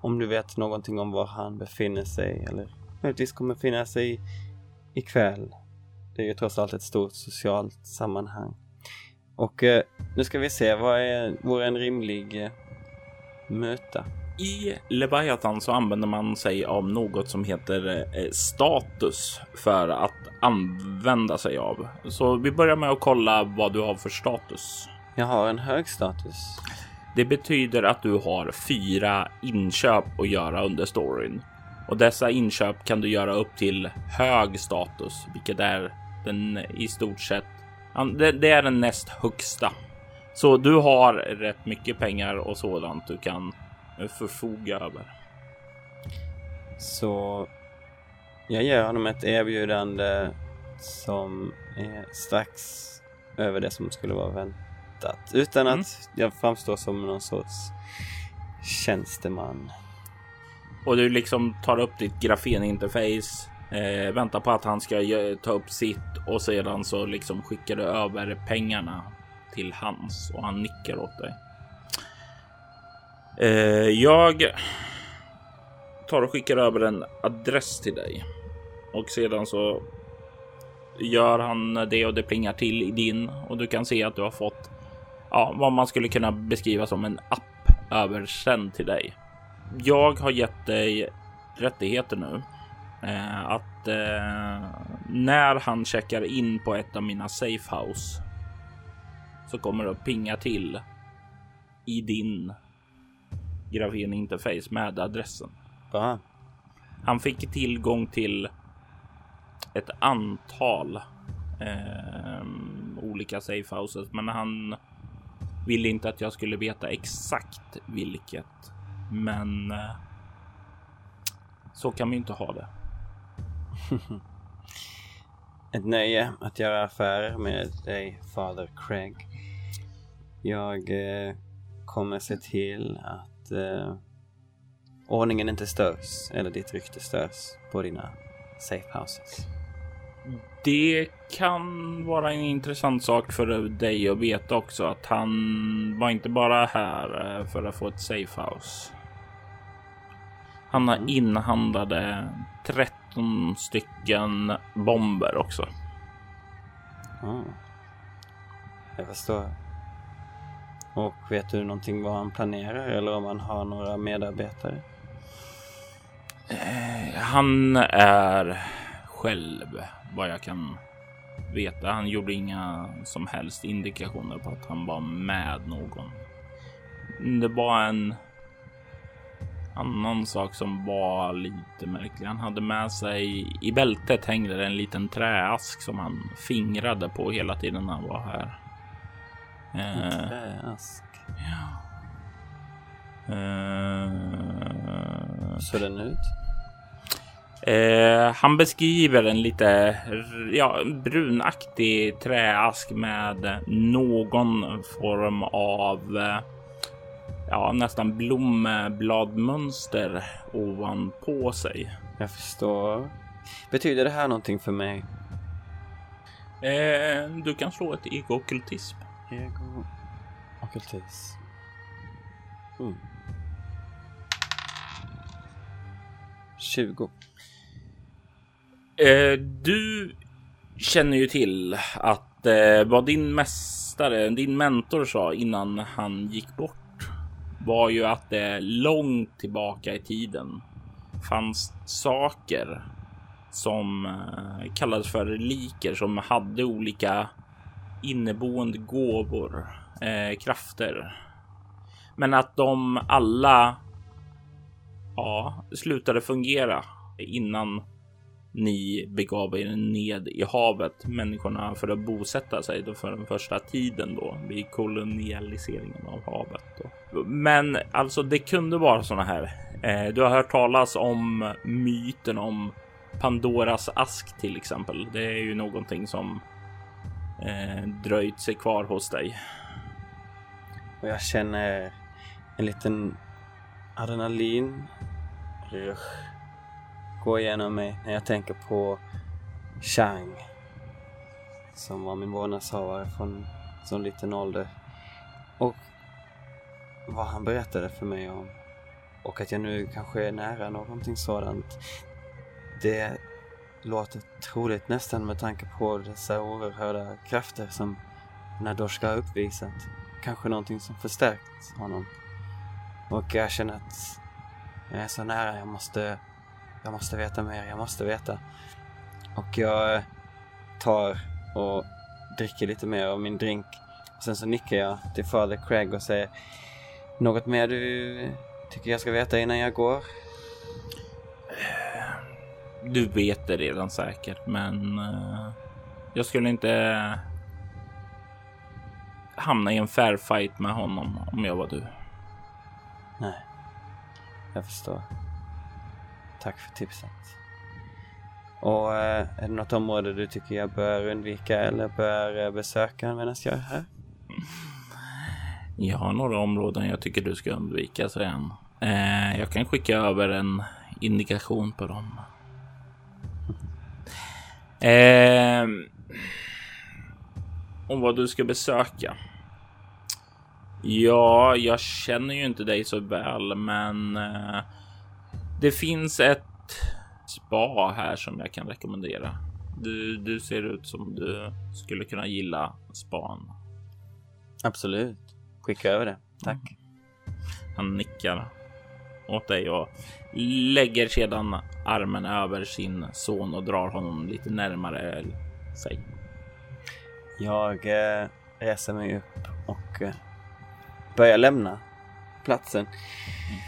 om du vet någonting om var han befinner sig eller möjligtvis kommer befinna sig ikväll. Det är ju trots allt ett stort socialt sammanhang. Och eh, nu ska vi se, vad är, vore en rimlig eh, möta? I Leviathan så använder man sig av något som heter eh, status för att använda sig av. Så vi börjar med att kolla vad du har för status. Jag har en hög status. Det betyder att du har fyra inköp att göra under storyn och dessa inköp kan du göra upp till hög status, vilket är den i stort sett. Det är den näst högsta, så du har rätt mycket pengar och sådant du kan förfoga över. Så jag ger honom ett erbjudande som är strax över det som skulle vara väntat utan att mm. jag framstår som någon sorts tjänsteman. Och du liksom tar upp ditt grafeninterface, eh, väntar på att han ska ta upp sitt och sedan så liksom skickar du över pengarna till hans och han nickar åt dig. Eh, jag tar och skickar över en adress till dig och sedan så gör han det och det plingar till i din och du kan se att du har fått ja, vad man skulle kunna beskriva som en app översänd till dig. Jag har gett dig rättigheter nu eh, att eh, när han checkar in på ett av mina safehouse så kommer det att pinga till i din grafen interface med adressen. Aha. Han fick tillgång till ett antal eh, olika safe houses, men han ville inte att jag skulle veta exakt vilket. Men eh, så kan vi inte ha det. Ett nöje att göra affärer med dig, Father Craig. Jag eh, kommer se till att eh, ordningen inte störs eller ditt rykte störs på dina safe houses. Det kan vara en intressant sak för dig att veta också att han var inte bara här eh, för att få ett safe house. Han har mm. inhandlade 13 stycken bomber också. Mm. Jag förstår. Och vet du någonting vad han planerar eller om han har några medarbetare? Eh, han är själv vad jag kan veta. Han gjorde inga som helst indikationer på att han var med någon. Det var en annan sak som var lite märklig. Han hade med sig i bältet hängde det en liten träask som han fingrade på hela tiden när han var här. En eh, träask? Ja. Uh, Så den ut? Eh, han beskriver en lite ja, brunaktig träask med någon form av eh, ja, nästan blombladmönster ovanpå sig. Jag förstår. Betyder det här någonting för mig? Eh, du kan slå ett ego-okkultism. Mm. 20. Eh, du känner ju till att eh, vad din mästare, din mentor sa innan han gick bort var ju att det långt tillbaka i tiden fanns saker som eh, kallades för reliker som hade olika inneboende gåvor, eh, krafter. Men att de alla ja, slutade fungera innan ni begav er ned i havet, människorna, för att bosätta sig då för den första tiden då vid kolonialiseringen av havet. Då. Men alltså, det kunde vara såna här. Eh, du har hört talas om myten om Pandoras ask till exempel. Det är ju någonting som eh, dröjt sig kvar hos dig. Och jag känner en liten adrenalin gå igenom mig när jag tänker på Chang som var min vårdnadshavare från så liten ålder. Och vad han berättade för mig om. Och att jag nu kanske är nära någonting sådant. Det låter troligt nästan med tanke på dessa oerhörda krafter som Nadoshka har uppvisat. Kanske någonting som förstärkt honom. Och jag känner att jag är så nära, jag måste, jag måste veta mer, jag måste veta. Och jag eh, tar och dricker lite mer av min drink. sen så nickar jag till Father Craig och säger Något mer du tycker jag ska veta innan jag går? Du vet det redan säkert, men uh, jag skulle inte hamna i en fair fight med honom om jag var du. Nej, jag förstår. Tack för tipset. Och eh, är det något område du tycker jag bör undvika eller bör eh, besöka medan jag är här? Jag har några områden jag tycker du ska undvika, säger han. Eh, jag kan skicka över en indikation på dem. Eh, om vad du ska besöka. Ja, jag känner ju inte dig så väl, men eh, det finns ett spa här som jag kan rekommendera. Du, du ser ut som du skulle kunna gilla span. Absolut. Skicka över det. Tack. Mm. Han nickar åt dig och lägger sedan armen över sin son och drar honom lite närmare sig. Jag eh, reser mig upp och eh, börjar lämna platsen. Mm.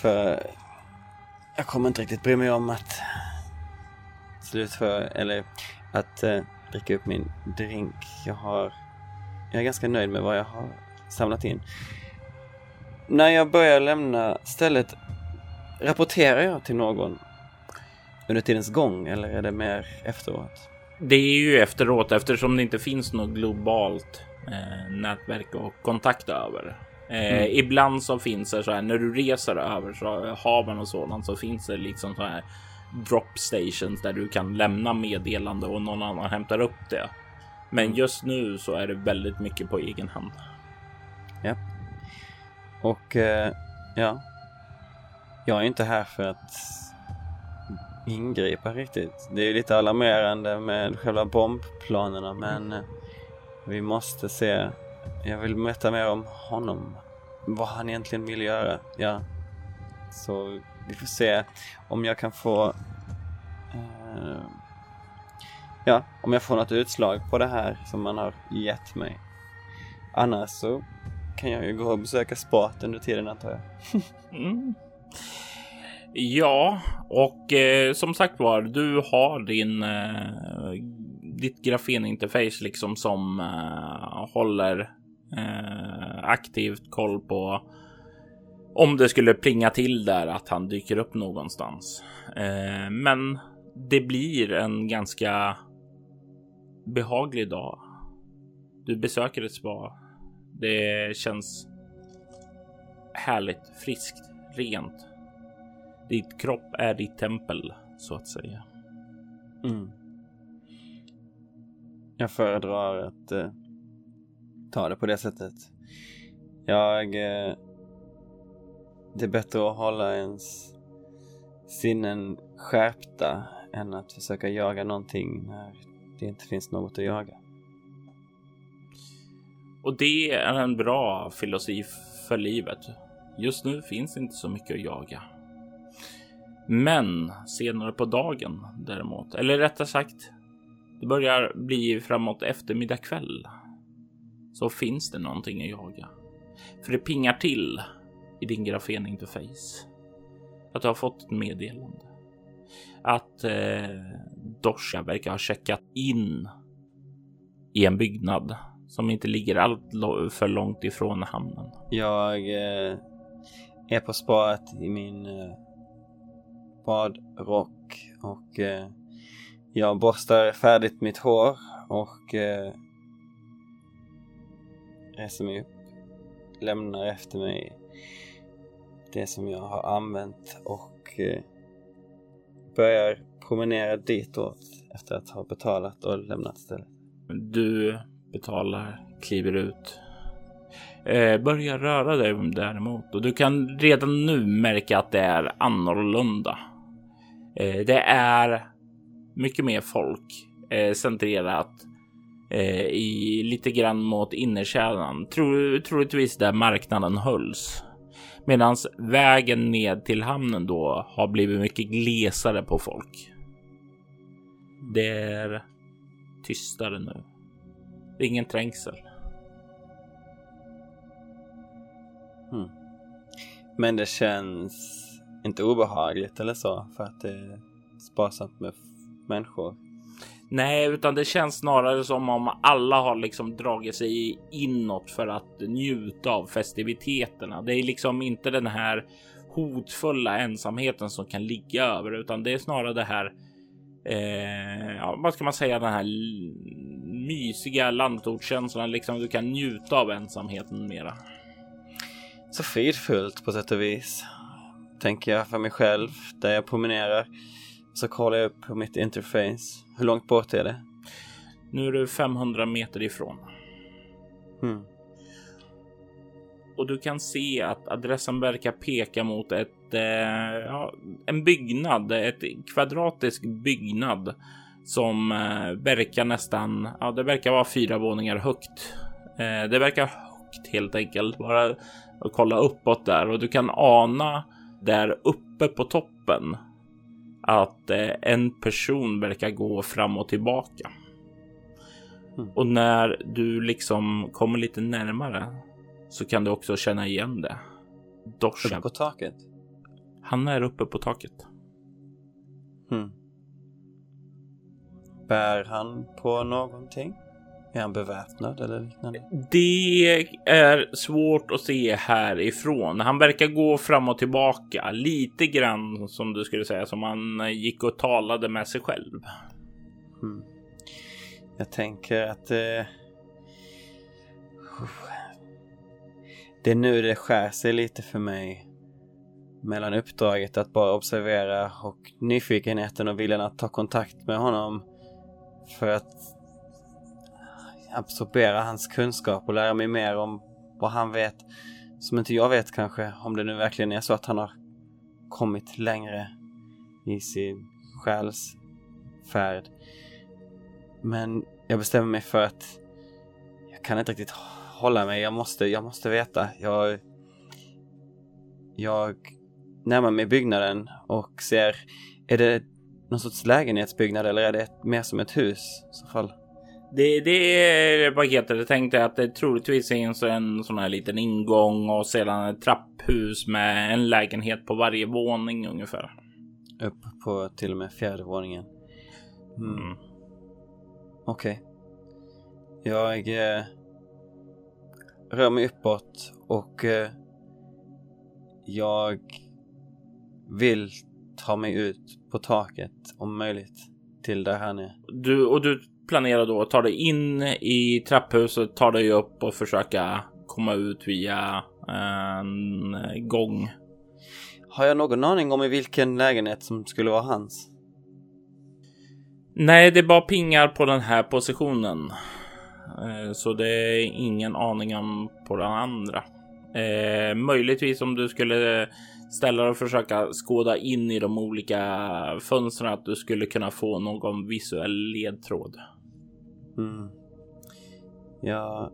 För jag kommer inte riktigt bry mig om att slutföra, eller att eh, dricka upp min drink. Jag har, jag är ganska nöjd med vad jag har samlat in. När jag börjar lämna stället, rapporterar jag till någon under tidens gång eller är det mer efteråt? Det är ju efteråt eftersom det inte finns något globalt eh, nätverk och kontakt över. Eh, mm. Ibland så finns det så här när du reser över så haven och sådant så finns det liksom så här drop stations där du kan lämna meddelande och någon annan hämtar upp det. Men mm. just nu så är det väldigt mycket på egen hand. Ja. Och eh, ja, jag är inte här för att ingripa riktigt. Det är lite alarmerande med själva bombplanerna men eh, vi måste se jag vill veta mer om honom. Vad han egentligen vill göra. Ja. Så vi får se om jag kan få... Eh, ja, om jag får något utslag på det här som man har gett mig. Annars så kan jag ju gå och besöka spat under tiden antar jag. mm. Ja, och eh, som sagt var, du har din eh, ditt grafeninterface liksom som eh, håller eh, aktivt koll på om det skulle plinga till där att han dyker upp någonstans. Eh, men det blir en ganska behaglig dag. Du besöker ett spa. Det känns härligt, friskt, rent. Ditt kropp är ditt tempel så att säga. Mm. Jag föredrar att eh, ta det på det sättet. Jag... Eh, det är bättre att hålla ens sinnen skärpta än att försöka jaga någonting när det inte finns något att jaga. Och det är en bra filosofi för livet. Just nu finns inte så mycket att jaga. Men senare på dagen däremot, eller rättare sagt, det börjar bli framåt eftermiddag kväll så finns det någonting att jaga. För det pingar till i din grafeninterface. Att du har fått ett meddelande. Att eh, Dosha verkar ha checkat in i en byggnad som inte ligger allt för långt ifrån hamnen. Jag eh, är på spaet i min eh, badrock och eh, jag borstar färdigt mitt hår och eh, reser mig upp, lämnar efter mig det som jag har använt och eh, börjar promenera ditåt efter att ha betalat och lämnat stället. Du betalar, kliver ut. Eh, börjar röra dig däremot och du kan redan nu märka att det är annorlunda. Eh, det är mycket mer folk eh, centrerat eh, i lite grann mot innerkärnan, tro, troligtvis där marknaden hölls. Medan vägen ned till hamnen då har blivit mycket glesare på folk. Det är tystare nu. Det är ingen trängsel. Hmm. Men det känns inte obehagligt eller så för att det är sparsamt med människor. Nej, utan det känns snarare som om alla har liksom dragit sig inåt för att njuta av festiviteterna. Det är liksom inte den här hotfulla ensamheten som kan ligga över, utan det är snarare det här. Eh, ja, vad ska man säga? Den här mysiga landtortskänslan, liksom du kan njuta av ensamheten mera. Så fridfullt på sätt och vis. Tänker jag för mig själv där jag promenerar. Så kollar jag upp på mitt interface. Hur långt bort är det? Nu är du 500 meter ifrån. Hmm. Och du kan se att adressen verkar peka mot ett, eh, ja, en byggnad, ett kvadratisk byggnad som eh, verkar nästan, ja, det verkar vara fyra våningar högt. Eh, det verkar högt helt enkelt, bara att kolla uppåt där och du kan ana där uppe på toppen att eh, en person verkar gå fram och tillbaka. Mm. Och när du liksom kommer lite närmare så kan du också känna igen det. Dorsen. Uppe på taket? Han är uppe på taket. Hmm. Bär han på någonting? Är han beväpnad eller liknande? Det är svårt att se härifrån. Han verkar gå fram och tillbaka lite grann som du skulle säga som han gick och talade med sig själv. Hmm. Jag tänker att eh... det är nu det skär sig lite för mig mellan uppdraget att bara observera och nyfikenheten och viljan att ta kontakt med honom för att absorbera hans kunskap och lära mig mer om vad han vet som inte jag vet kanske. Om det nu verkligen är så att han har kommit längre i sin själs färd. Men jag bestämmer mig för att jag kan inte riktigt hålla mig. Jag måste, jag måste veta. Jag, jag närmar mig byggnaden och ser, är det någon sorts lägenhetsbyggnad eller är det mer som ett hus i så fall? Det, det är paketet. Jag tänkte att det troligtvis finns en sån här liten ingång och sedan ett trapphus med en lägenhet på varje våning ungefär. Upp på till och med fjärde våningen. Mm. mm. Okej. Okay. Jag eh, rör mig uppåt och eh, jag vill ta mig ut på taket om möjligt till där han är. Du och du planerar då att ta dig in i trapphuset, ta dig upp och försöka komma ut via en gång. Har jag någon aning om i vilken lägenhet som skulle vara hans? Nej, det är bara pingar på den här positionen. Eh, så det är ingen aning om på den andra. Eh, möjligtvis om du skulle ställa dig och försöka skåda in i de olika fönstren att du skulle kunna få någon visuell ledtråd. Mm. Ja,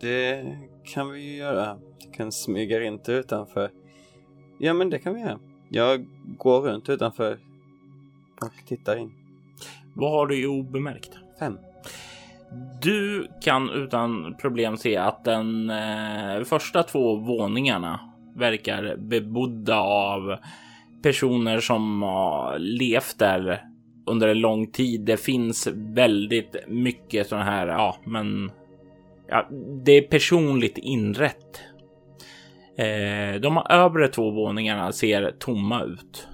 det kan vi ju göra. Du kan smyga runt utanför. Ja, men det kan vi göra. Jag går runt utanför och tittar in. Vad har du i obemärkt? Fem. Du kan utan problem se att den eh, första två våningarna verkar bebodda av personer som har levt där under en lång tid. Det finns väldigt mycket sådana här, ja, men ja, det är personligt inrätt. Eh, de övre två våningarna ser tomma ut.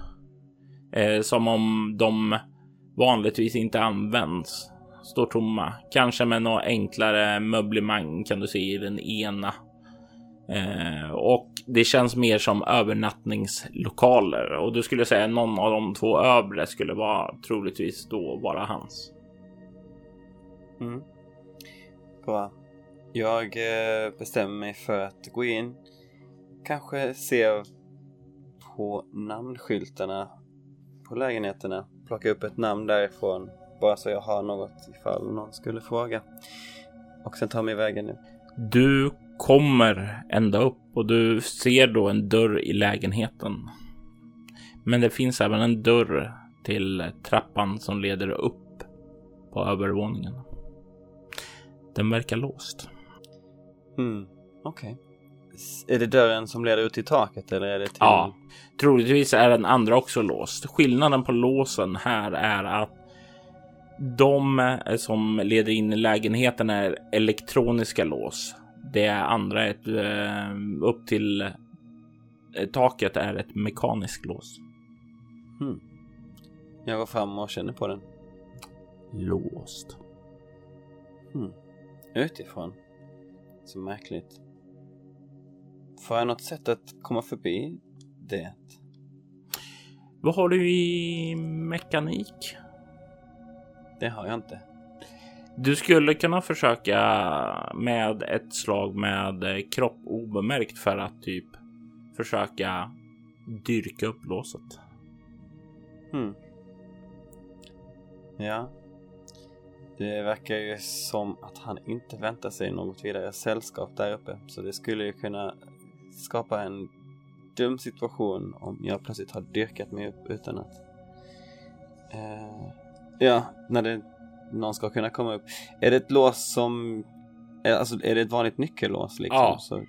Eh, som om de vanligtvis inte används. Står tomma, kanske med något enklare möblemang kan du se i den ena Eh, och det känns mer som övernattningslokaler och du skulle säga någon av de två övre skulle vara troligtvis då vara hans. Mm. Bra. Jag eh, bestämmer mig för att gå in. Kanske se på namnskyltarna på lägenheterna. Plocka upp ett namn därifrån. Bara så jag har något ifall någon skulle fråga. Och sen ta mig vägen nu. Du kommer ända upp och du ser då en dörr i lägenheten. Men det finns även en dörr till trappan som leder upp på övervåningen. Den verkar låst. Mm, okej. Okay. Är det dörren som leder ut till taket eller är det till... Ja, troligtvis är den andra också låst. Skillnaden på låsen här är att de som leder in i lägenheten är elektroniska lås. Det andra ett, eh, upp till eh, taket är ett mekaniskt lås. Hmm. Jag går fram och känner på den. Låst. Hmm. Utifrån. Så märkligt. Får jag något sätt att komma förbi det? Vad har du i mekanik? Det har jag inte. Du skulle kunna försöka med ett slag med eh, kropp obemärkt för att typ försöka dyrka upp låset. Hmm. Ja. Det verkar ju som att han inte väntar sig något vidare sällskap där uppe. Så det skulle ju kunna skapa en dum situation om jag plötsligt har dyrkat mig upp utan att... Uh, ja, när det, någon ska kunna komma upp. Är det ett lås som... Alltså är det ett vanligt nyckellås liksom? Ja. Så,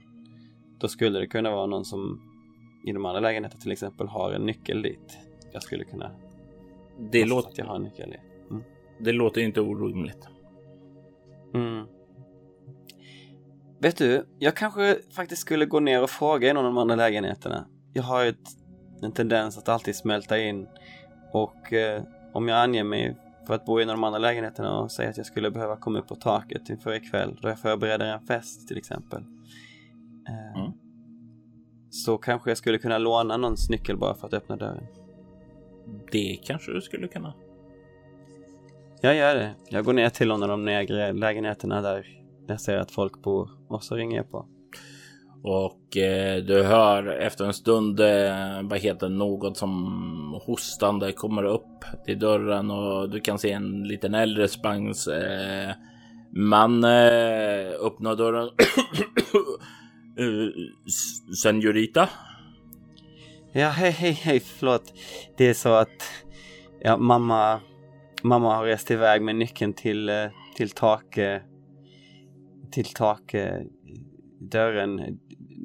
då skulle det kunna vara någon som i de andra lägenheterna till exempel har en nyckel dit. Jag skulle kunna... Det låter... Att jag har en nyckel dit. Mm. Det låter inte orimligt. Mm. Vet du, jag kanske faktiskt skulle gå ner och fråga i någon av de andra lägenheterna. Jag har ett, en tendens att alltid smälta in och eh, om jag anger mig för att bo i en av de andra lägenheterna och säger att jag skulle behöva komma upp på taket inför ikväll då jag förbereder en fest till exempel. Eh, Mm. Så kanske jag skulle kunna låna någons nyckel bara för att öppna dörren. Det kanske du skulle kunna. Jag gör det. Jag går ner till någon av de nedre lägenheterna där jag ser att folk bor och så ringer jag på. Och eh, du hör efter en stund, eh, vad heter det, något som hostande kommer upp till dörren och du kan se en liten äldre spangs eh, man eh, öppna dörren. uh, senorita? Ja, hej, hej, hej, förlåt. Det är så att ja, mamma, mamma har rest iväg med nyckeln till, eh, till tak, eh, till tak, dörren.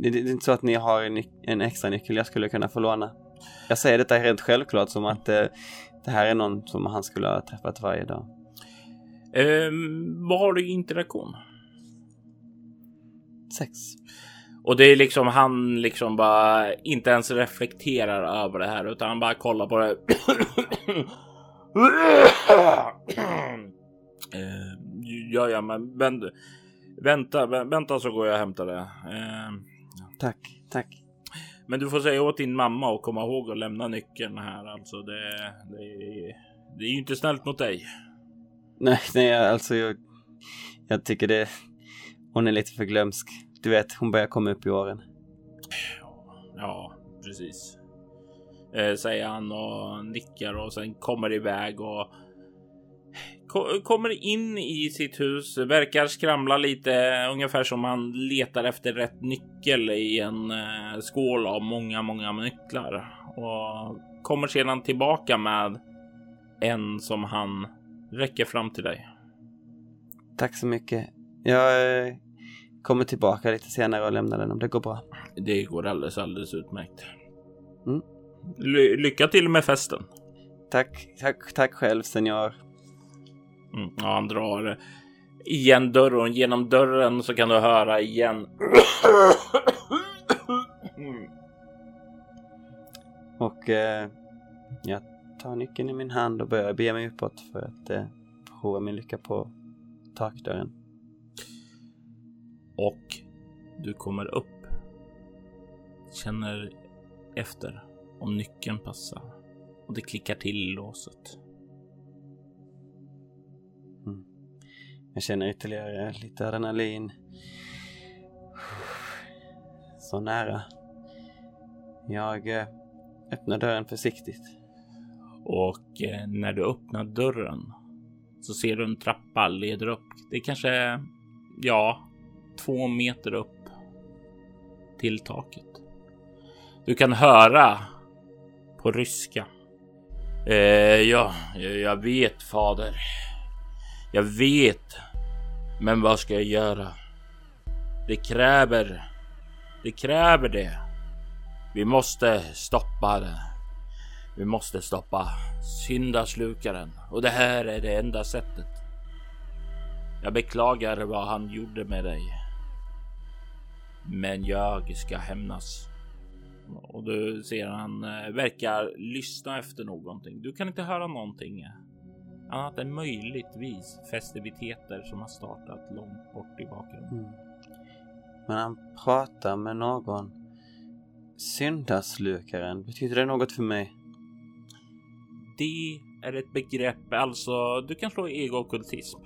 Det, det är inte så att ni har en, en extra nyckel jag skulle kunna få låna. Jag säger detta helt självklart som att eh, det här är någon som han skulle ha träffat varje dag. Eh, vad har du i interaktion? Sex. Och det är liksom han liksom bara inte ens reflekterar över det här utan han bara kollar på det. eh, ja, ja, men vänt, vänta, vä- vänta så går jag och hämtar det. Eh, Tack, tack. men du får säga åt din mamma och komma ihåg att lämna nyckeln här. Alltså det, det, är- det är ju inte snällt mot dig. Nej, nej, alltså jag, jag tycker det, hon är lite för glömsk. Du vet, hon börjar komma upp i åren. Ja, precis. Eh, säger han och nickar och sen kommer iväg och kommer in i sitt hus. Verkar skramla lite ungefär som han letar efter rätt nyckel i en eh, skål av många, många nycklar och kommer sedan tillbaka med en som han räcker fram till dig. Tack så mycket. Jag eh, kommer tillbaka lite senare och lämnar den om det går bra. Det går alldeles, alldeles utmärkt. Mm. Ly- lycka till med festen. Tack, tack, tack själv senior. Mm, ja, han drar igen dörren. Genom dörren så kan du höra igen. Mm. Och eh, jag tar nyckeln i min hand och börjar bege mig uppåt för att eh, prova min lycka på takdörren. Och du kommer upp känner efter om nyckeln passar och det klickar till låset. Jag känner ytterligare lite adrenalin. Så nära. Jag eh, öppnar dörren försiktigt. Och eh, när du öppnar dörren så ser du en trappa leder upp. Det är kanske, ja, två meter upp till taket. Du kan höra på ryska. Eh, ja, jag vet fader. Jag vet. Men vad ska jag göra? Det kräver. Det kräver det. Vi måste stoppa det. Vi måste stoppa syndaslukaren och det här är det enda sättet. Jag beklagar vad han gjorde med dig. Men jag ska hämnas. Och du ser han eh, verkar lyssna efter någonting. Du kan inte höra någonting annat än möjligtvis festiviteter som har startat långt bort i bakgrunden. Mm. Men han pratar med någon. Syndaslukaren, betyder det något för mig? Det är ett begrepp, alltså du kan slå ego-okkultism.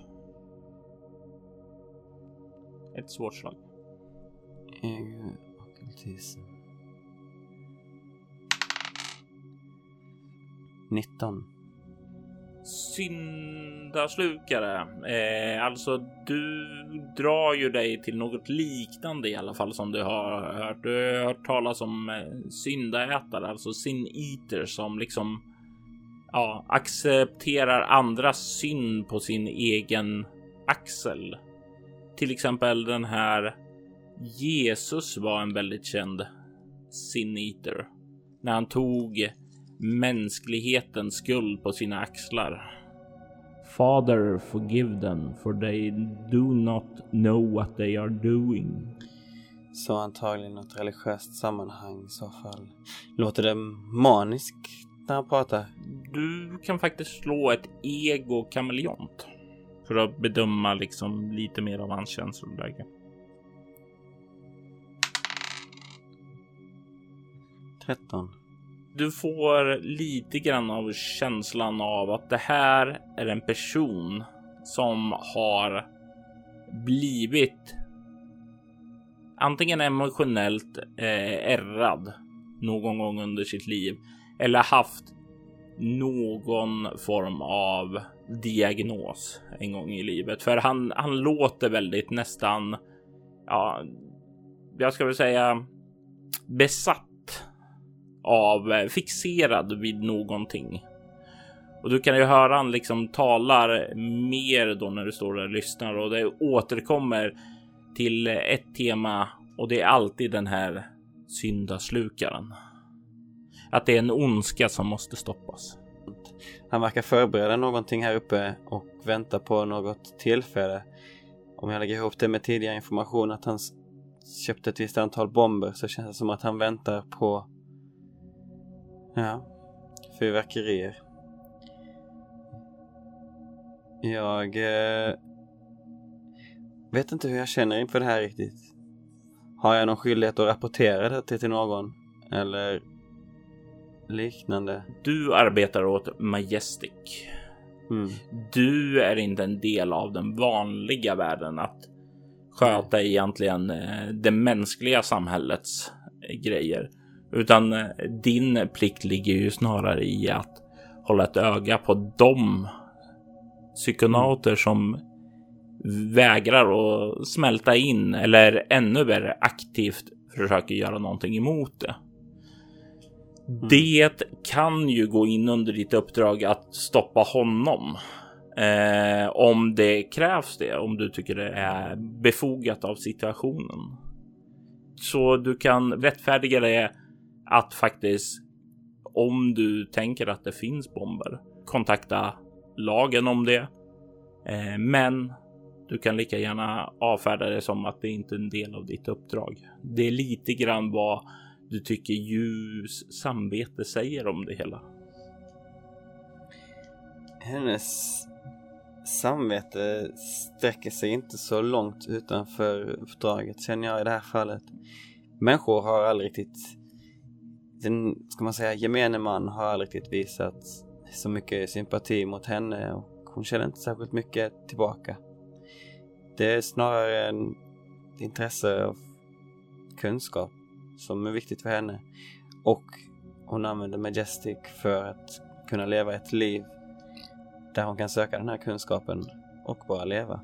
Ett svårt slag. Ego-okkultism. 19. Syndaslukare. Eh, alltså, du drar ju dig till något liknande i alla fall som du har hört. Du har hört talas om eh, syndaätare, alltså sin eater som liksom ja, accepterar andras synd på sin egen axel. Till exempel den här Jesus var en väldigt känd sin eater när han tog mänsklighetens skuld på sina axlar. Father, forgive them for they do not know what they are doing. Så antagligen något religiöst sammanhang i så fall. Låter det maniskt när han pratar? Du kan faktiskt slå ett ego kameleont för att bedöma liksom lite mer av hans känsloläge. 13 du får lite grann av känslan av att det här är en person som har blivit antingen emotionellt eh, ärrad någon gång under sitt liv eller haft någon form av diagnos en gång i livet. För han, han låter väldigt nästan, ja, jag ska väl säga besatt av eh, fixerad vid någonting. Och du kan ju höra han liksom talar mer då när du står där och lyssnar och det återkommer till ett tema och det är alltid den här syndaslukaren. Att det är en ondska som måste stoppas. Han verkar förbereda någonting här uppe och vänta på något tillfälle. Om jag lägger ihop det med tidigare information att han köpte ett visst antal bomber så känns det som att han väntar på Ja, fyrverkerier. Jag eh, vet inte hur jag känner inför det här riktigt. Har jag någon skyldighet att rapportera det till någon? Eller liknande? Du arbetar åt Majestic. Mm. Du är inte en del av den vanliga världen att sköta egentligen eh, det mänskliga samhällets grejer. Utan eh, din plikt ligger ju snarare i att hålla ett öga på de psykonauter som vägrar att smälta in eller ännu värre aktivt försöker göra någonting emot det. Mm. Det kan ju gå in under ditt uppdrag att stoppa honom. Eh, om det krävs det, om du tycker det är befogat av situationen. Så du kan rättfärdiga det att faktiskt om du tänker att det finns bomber, kontakta lagen om det. Eh, men du kan lika gärna avfärda det som att det inte är en del av ditt uppdrag. Det är lite grann vad du tycker ljus samvete säger om det hela. Hennes samvete sträcker sig inte så långt utanför uppdraget känner jag i det här fallet. människor har aldrig riktigt, den, ska man säga, gemene man har aldrig riktigt visat så mycket sympati mot henne och hon känner inte särskilt mycket tillbaka. Det är snarare en intresse av kunskap som är viktigt för henne. Och hon använder Majestic för att kunna leva ett liv där hon kan söka den här kunskapen och bara leva.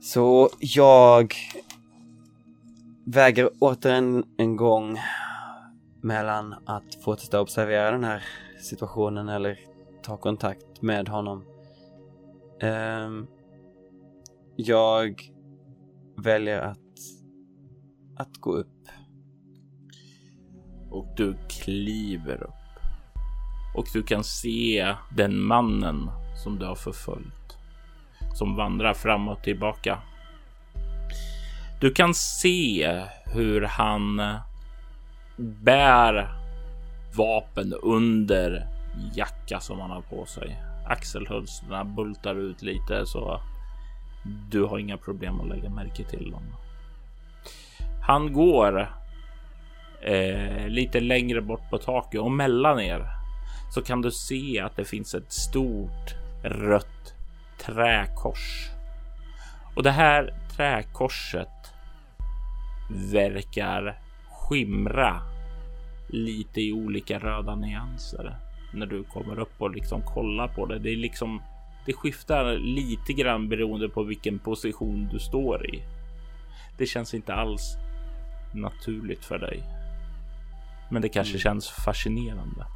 Så jag väger återigen en gång mellan att fortsätta observera den här situationen eller ta kontakt med honom. Um, jag väljer att, att gå upp. Och du kliver upp. Och du kan se den mannen som du har förföljt. Som vandrar fram och tillbaka. Du kan se hur han bär vapen under jacka som han har på sig. Axelhölsterna bultar ut lite så du har inga problem att lägga märke till dem. Han går eh, lite längre bort på taket och mellan er så kan du se att det finns ett stort rött träkors. Och det här träkorset verkar skimra lite i olika röda nyanser när du kommer upp och liksom kollar på det. Det är liksom det skiftar lite grann beroende på vilken position du står i. Det känns inte alls naturligt för dig. Men det kanske mm. känns fascinerande.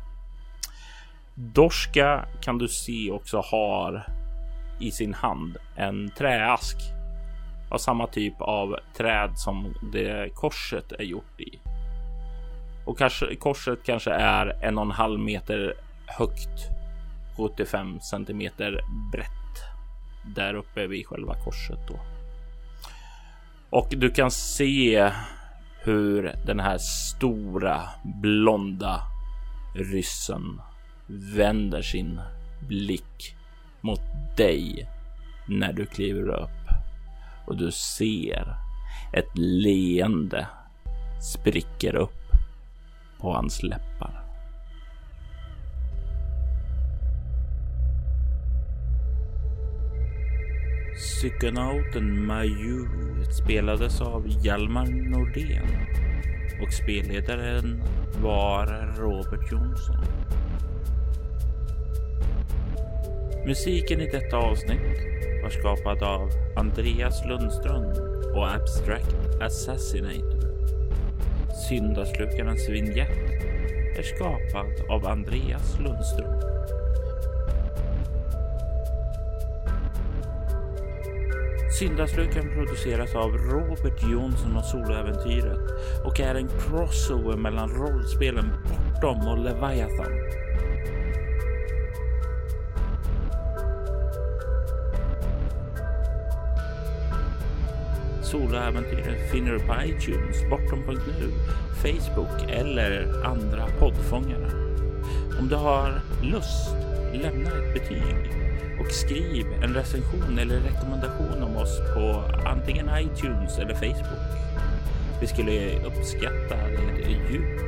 Dorska kan du se också har i sin hand en träask av samma typ av träd som det korset är gjort i. Och kanske, korset kanske är en och en halv meter högt 75 centimeter brett där uppe vid själva korset då. Och du kan se hur den här stora blonda ryssen vänder sin blick mot dig när du kliver upp och du ser ett leende spricker upp på hans läppar. Psykonauten Maju spelades av Hjalmar Nordén och spelledaren var Robert Jonsson. Musiken i detta avsnitt var skapad av Andreas Lundström och Abstract Assassinator. Syndaslukarnas vignett är skapad av Andreas Lundström. Syndaslukaren produceras av Robert Jonsson och Soloäventyret och är en crossover mellan rollspelen Bortom och Leviathan. Soloäventyret finner du på iTunes, Bortom.nu, Facebook eller andra poddfångare. Om du har lust, lämna ett betyg och skriv en recension eller rekommendation om oss på antingen iTunes eller Facebook. Vi skulle uppskatta det djupt.